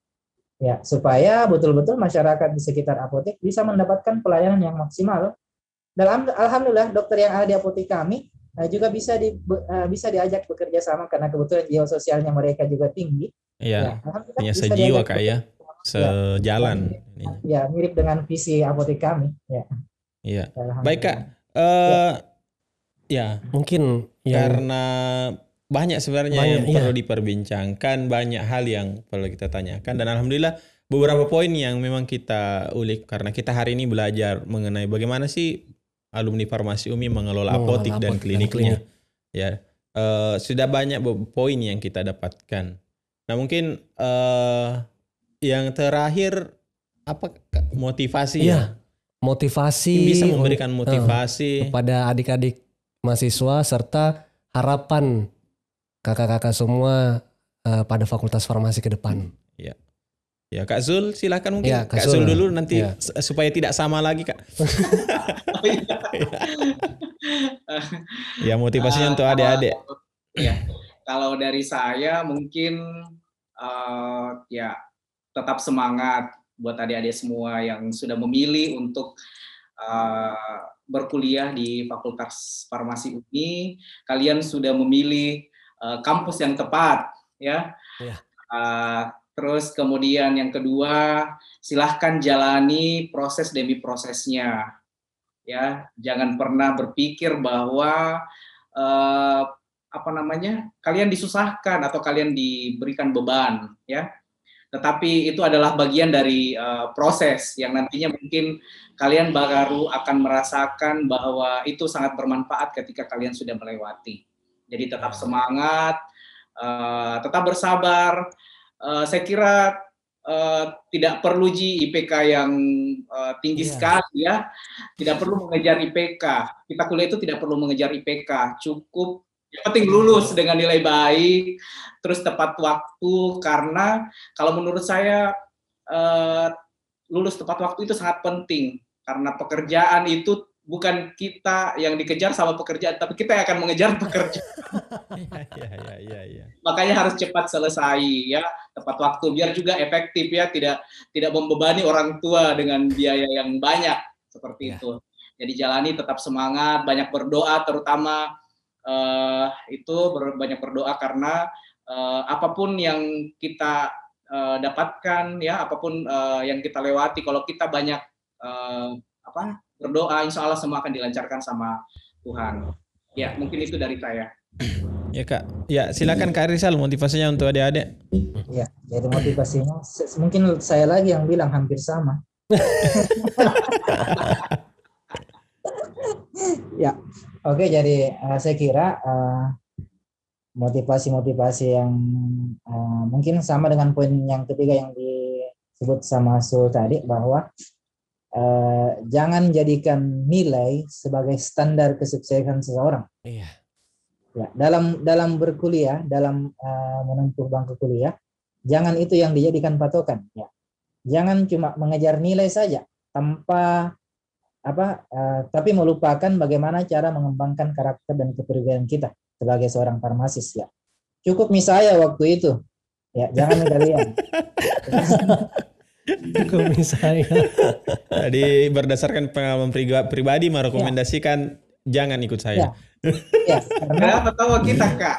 B: ya supaya betul-betul masyarakat di sekitar apotek bisa mendapatkan pelayanan yang maksimal dalam alhamdulillah dokter yang ada di apotek kami eh, juga bisa di eh, bisa diajak bekerja sama karena kebetulan jiwa sosialnya mereka juga tinggi
A: Iya,
B: Ya,
A: punya sejiwa, Kak, ya. Sejalan.
B: ya mirip dengan visi apotek kami ya
A: Iya. Baik, Kak. Eh ya,
C: Mungkin yang
A: karena banyak sebenarnya
C: Banyak,
A: yang
C: iya.
A: perlu diperbincangkan, banyak hal yang perlu kita tanyakan dan alhamdulillah beberapa poin yang memang kita ulik karena kita hari ini belajar mengenai bagaimana sih alumni farmasi UMI mengelola apotik dan
C: apotik dan
A: kliniknya.
C: klinik.
A: Ya. eh, sudah banyak poin yang kita dapatkan. Nah, mungkin eh yang terakhir apa motivasi
C: Iya,
A: ya?
C: motivasi
A: Bisa
C: un-
A: memberikan motivasi.
C: kepada adik-adik mahasiswa serta harapan kakak-kakak semua eh, pada Fakultas Farmasi ke depan.
A: Ya, Kak Zul, silakan mungkin
C: Ya, Kak
A: Kak Zul
C: Zul.
A: dulu nanti
C: Ya.
A: supaya tidak sama lagi, Kak. Ya, motivasinya
D: Eh,
A: untuk adik-adik.
D: Ya, kalau dari saya mungkin eh, ya tetap semangat buat adik-adik semua yang sudah memilih untuk eh, berkuliah di Fakultas Farmasi UNI. Kalian sudah memilih eh, kampus yang tepat, ya.
C: Ya.
D: Eh, terus kemudian yang kedua, silahkan jalani proses demi prosesnya, ya. Jangan pernah berpikir bahwa eh, apa namanya kalian disusahkan atau kalian diberikan beban ya tetapi itu adalah bagian dari uh, proses yang nantinya mungkin kalian baru akan merasakan bahwa itu sangat bermanfaat ketika kalian sudah melewati jadi tetap semangat uh, tetap bersabar Uh, saya kira uh, tidak perlu ji IPK yang uh, tinggi
C: Iya.
D: sekali ya. Tidak perlu mengejar IPK kita kuliah itu tidak perlu mengejar IPK cukup. Yang penting lulus dengan nilai baik, terus tepat waktu karena kalau menurut saya eh, lulus tepat waktu itu sangat penting. Karena pekerjaan itu bukan kita yang dikejar sama pekerjaan, tapi kita yang akan mengejar pekerjaan.
A: Iya, iya, iya.
D: Makanya harus cepat selesai ya, tepat waktu biar juga efektif ya, tidak tidak membebani orang tua dengan biaya yang banyak seperti
C: Ya.
D: itu. Jadi jalani tetap semangat, banyak berdoa terutama eh, itu ber- banyak berdoa karena eh, apa pun yang kita eh, dapatkan ya, apa pun eh, yang kita lewati, kalau kita banyak eh, apa berdoa, insya Allah semua akan dilancarkan sama Tuhan. Ya mungkin itu dari saya.
A: Ya, Kak. Ya, silakan Kak Rizal motivasinya untuk adik-adik.
B: Ya, jadi motivasinya mungkin saya lagi yang bilang hampir sama. ya, oke. jadi eh, saya kira eh, motivasi-motivasi yang eh, mungkin sama dengan poin yang ketiga yang disebut sama Sul tadi bahwa eh, jangan jadikan nilai sebagai standar kesuksesan seseorang.
C: Iya.
B: Ya, dalam dalam berkuliah, dalam eh, menempuh bangku kuliah, jangan itu yang dijadikan patokan. Ya, jangan cuma mengejar nilai saja tanpa apa, eh, tapi melupakan bagaimana cara mengembangkan karakter dan kepribadian kita sebagai seorang farmasis. Ya, cukup misalnya waktu itu. Ya, jangan kalian.
C: Cukup misalnya.
A: Jadi berdasarkan pengalaman pribadi merekomendasikan jangan ikut saya.
B: Ya, karena
D: Kenapa tahu kita kak?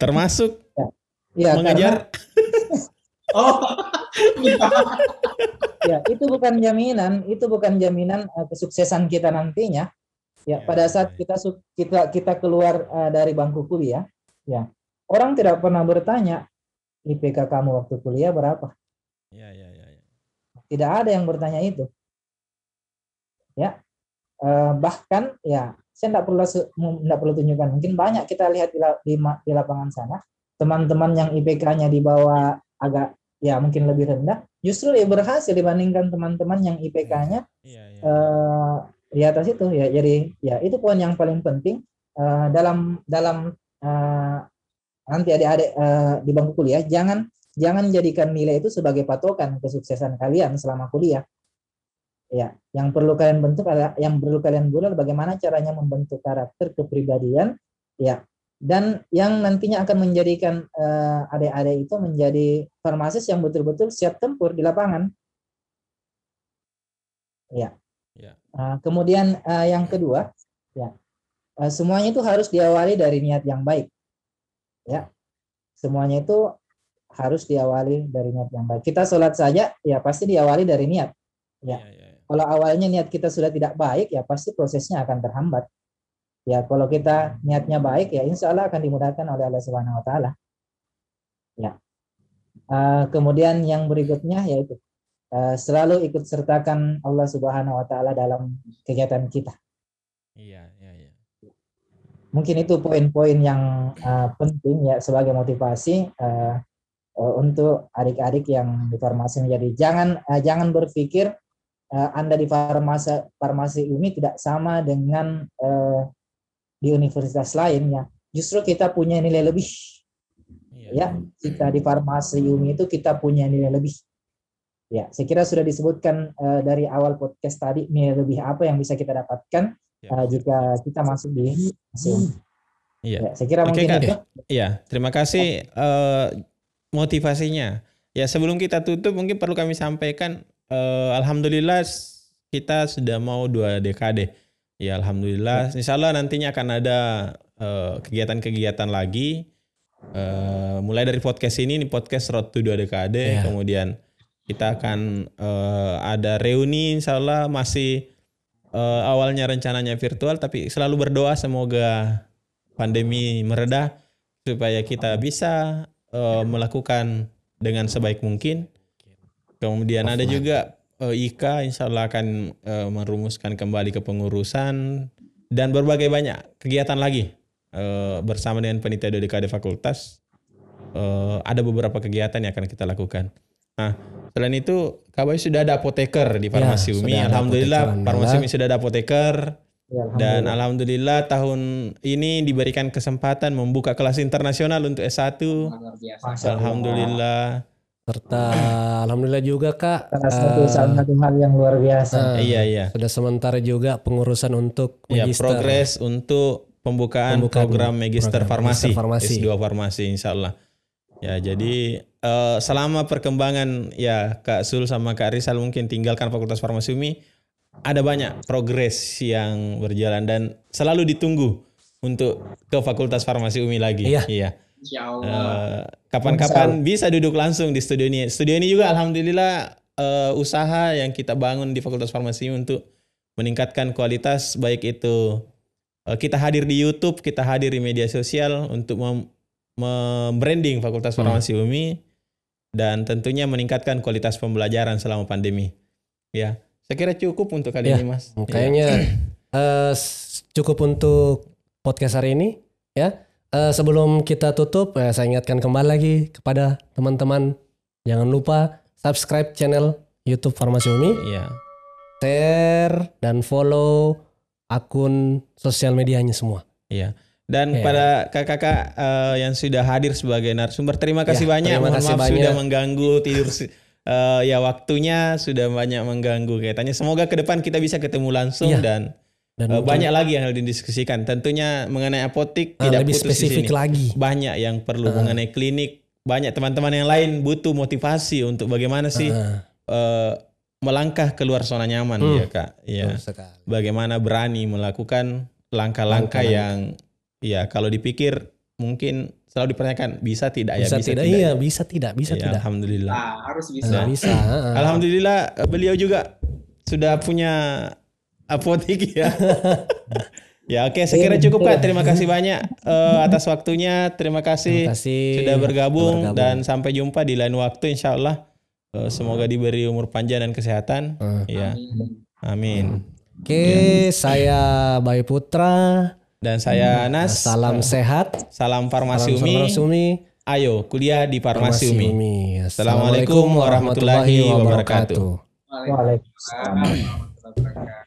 A: Termasuk
B: ya karena
A: mengejar
D: Oh,
B: ya itu bukan jaminan, itu bukan jaminan eh, kesuksesan kita nantinya. Ya,
A: Ya,
B: pada
A: ya,
B: saat
A: ya.
B: kita kita kita keluar eh, dari bangku kuliah, ya. Orang tidak pernah bertanya IPK kamu waktu kuliah berapa.
A: Ya, ya, ya, ya.
B: Tidak ada yang bertanya itu. Ya. Eh, bahkan ya saya tidak perlu tidak perlu tunjukkan. Mungkin banyak kita lihat di, di, di lapangan sana teman-teman yang IPK-nya di bawah agak ya mungkin lebih rendah, justru dia berhasil dibandingkan teman-teman yang IPK-nya
A: Iya, iya.
B: eh, di atas itu ya. Jadi ya itu poin yang paling penting eh, dalam dalam eh, nanti adik-adik eh, di bangku kuliah jangan jangan jadikan nilai itu sebagai patokan kesuksesan kalian selama kuliah. Ya, yang perlu kalian bentuk adalah yang perlu kalian buat adalah bagaimana caranya membentuk karakter kepribadian ya dan yang nantinya akan menjadikan eh, adik-adik itu menjadi farmasis yang betul-betul siap tempur di lapangan. Ya.
A: Ya.
B: Eh, kemudian eh, yang kedua, ya eh, semuanya itu harus diawali dari niat yang baik. Ya, semuanya itu harus diawali dari niat yang baik. Kita sholat saja, ya pasti diawali dari niat. Ya.
A: Iya, iya.
B: Kalau awalnya niat kita sudah tidak baik, ya pasti prosesnya akan terhambat. Ya, kalau kita niatnya baik, ya insya Allah akan dimudahkan oleh Allah Subhanahu Wa Taala. Ya. Eh, kemudian yang berikutnya yaitu eh, selalu ikut sertakan Allah Subhanahu Wa Taala dalam kegiatan kita.
A: Iya, iya, iya.
B: Mungkin itu poin-poin yang eh, penting ya sebagai motivasi eh, eh, untuk adik-adik yang di farmasi menjadi jangan eh, jangan berpikir eh, Anda di farmasi farmasi ini tidak sama dengan eh, di universitas lainnya. Justru kita punya nilai lebih
A: Iya.
B: ya. Kita di farmasi UMI itu kita punya nilai lebih. Ya, saya kira sudah disebutkan eh, dari awal podcast tadi nilai lebih apa yang bisa kita dapatkan eh,
A: siap,
B: jika kita masuk di UMI.
A: Iya.
B: Ya, saya kira
A: Oke,
B: mungkin
A: Kak.
B: itu.
A: Iya, terima kasih eh, motivasinya. Ya sebelum kita tutup mungkin perlu kami sampaikan, eh, alhamdulillah kita sudah mau dua dekade. Ya alhamdulillah. Insya Allah nantinya akan ada eh, kegiatan-kegiatan lagi. Eh, mulai dari podcast ini, ini podcast Road to dua dekade.
C: Iya.
A: Kemudian kita akan eh, ada reuni, Insya Allah masih eh, awalnya rencananya virtual, tapi selalu berdoa semoga pandemi mereda supaya kita bisa eh, melakukan dengan sebaik mungkin. Kemudian ada juga eh, IKA insya Allah akan eh, merumuskan kembali kepengurusan dan berbagai banyak kegiatan lagi eh, bersama dengan panitia DKD fakultas. Eh, ada beberapa kegiatan yang akan kita lakukan. Nah, selain itu, Kak Bayu sudah ada apoteker di Farmasi
C: Ya,
A: Umi. Alhamdulillah, Farmasi. Umi sudah ada apoteker.
B: Ya,
A: Dan
B: alhamdulillah.
A: tahun ini diberikan kesempatan membuka kelas internasional untuk S1.
D: luar biasa.
B: Masya Allah.
A: Alhamdulillah.
C: Serta alhamdulillah juga Kak
B: Salah satu salah satu hal yang luar biasa.
C: eh,
A: Iya, iya.
C: sudah sementara juga pengurusan untuk
A: Ya,
C: magister.
A: progres untuk pembukaan,
C: Pembukaan
A: program Magister
C: program
A: Farmasi,
C: Magister Farmasi.
A: S2 Farmasi insya Allah. Ya, jadi eh, selama perkembangan ya Kak Sul sama Kak Rizal mungkin tinggalkan Fakultas Farmasi Umi, ada banyak progres yang berjalan dan selalu ditunggu untuk ke Fakultas Farmasi Umi lagi.
C: Iya.
A: iya.
D: Insya Allah.
A: Eh, kapan-kapan bisa duduk langsung di studio ini. Studio ini juga alhamdulillah eh, usaha yang kita bangun di Fakultas Farmasi untuk meningkatkan kualitas baik itu eh, kita hadir di YouTube, kita hadir di media sosial untuk mem- membranding Fakultas
C: Hmm.
A: Farmasi UMI dan tentunya meningkatkan kualitas pembelajaran selama pandemi. Ya, saya kira cukup untuk kali
C: Ya,
A: ini, Mas.
C: Kayaknya eh, s- cukup untuk podcast hari ini ya. Eh, sebelum kita tutup, eh, saya ingatkan kembali lagi kepada teman-teman jangan lupa subscribe channel YouTube Farmasi Umi,
A: Iya.
C: share dan follow akun sosial medianya semua.
A: Iya. Dan
C: Ya.
A: pada kakak-kakak eh, yang sudah hadir sebagai narasumber, terima kasih
C: Ya,
A: banyak.
C: terima
A: Mohon
C: kasih
A: maaf
C: banyak.
A: sudah mengganggu tidur eh, ya waktunya sudah banyak mengganggu kaitannya. Semoga ke depan kita bisa ketemu langsung
C: Iya.
A: dan
C: Dan mungkin,
A: banyak lagi yang harus didiskusikan. Tentunya mengenai apotik
C: eh,
A: tidak
C: lebih
A: putus di
C: spesifik
A: sini.
C: lagi.
A: Banyak yang perlu mengenai klinik. Banyak teman-teman yang lain butuh motivasi untuk bagaimana sih
C: Ah,
A: eh, melangkah keluar zona nyaman
C: Hmm.
A: ya kak. Ya. Bagaimana berani melakukan langkah-langkah yang ya kalau dipikir mungkin selalu dipertanyakan bisa tidak ya
C: Bisa, tidak, iya, bisa tidak, bisa
A: Ya,
C: tidak.
A: Alhamdulillah.
D: Nah, harus bisa.
C: bisa. ah, ah.
A: Alhamdulillah eh, beliau juga sudah punya apotik ya. ya oke saya kira cukup kak. Terima kasih banyak eh, atas waktunya. Terima kasih,
C: Terima kasih
A: sudah bergabung,
C: bergabung.
A: dan sampai jumpa di lain waktu insya Allah. Eh, semoga diberi umur panjang dan kesehatan.
C: Ah.
A: Ya,
D: Amin.
A: amin.
C: Oke, saya Bayu Putra.
A: Dan saya Anas.
C: Salam sehat.
A: Salam farmasi
C: Salam
A: Umi.
C: Farmasi Umi.
A: Ayo kuliah di farmasi
C: Farmasi
A: Umi.
C: Umi.
A: Assalamualaikum warahmatullahi wabarakatuh.
B: Waalaikumsalam.
D: Waalaikumsalam warahmatullahi wabarakatuh.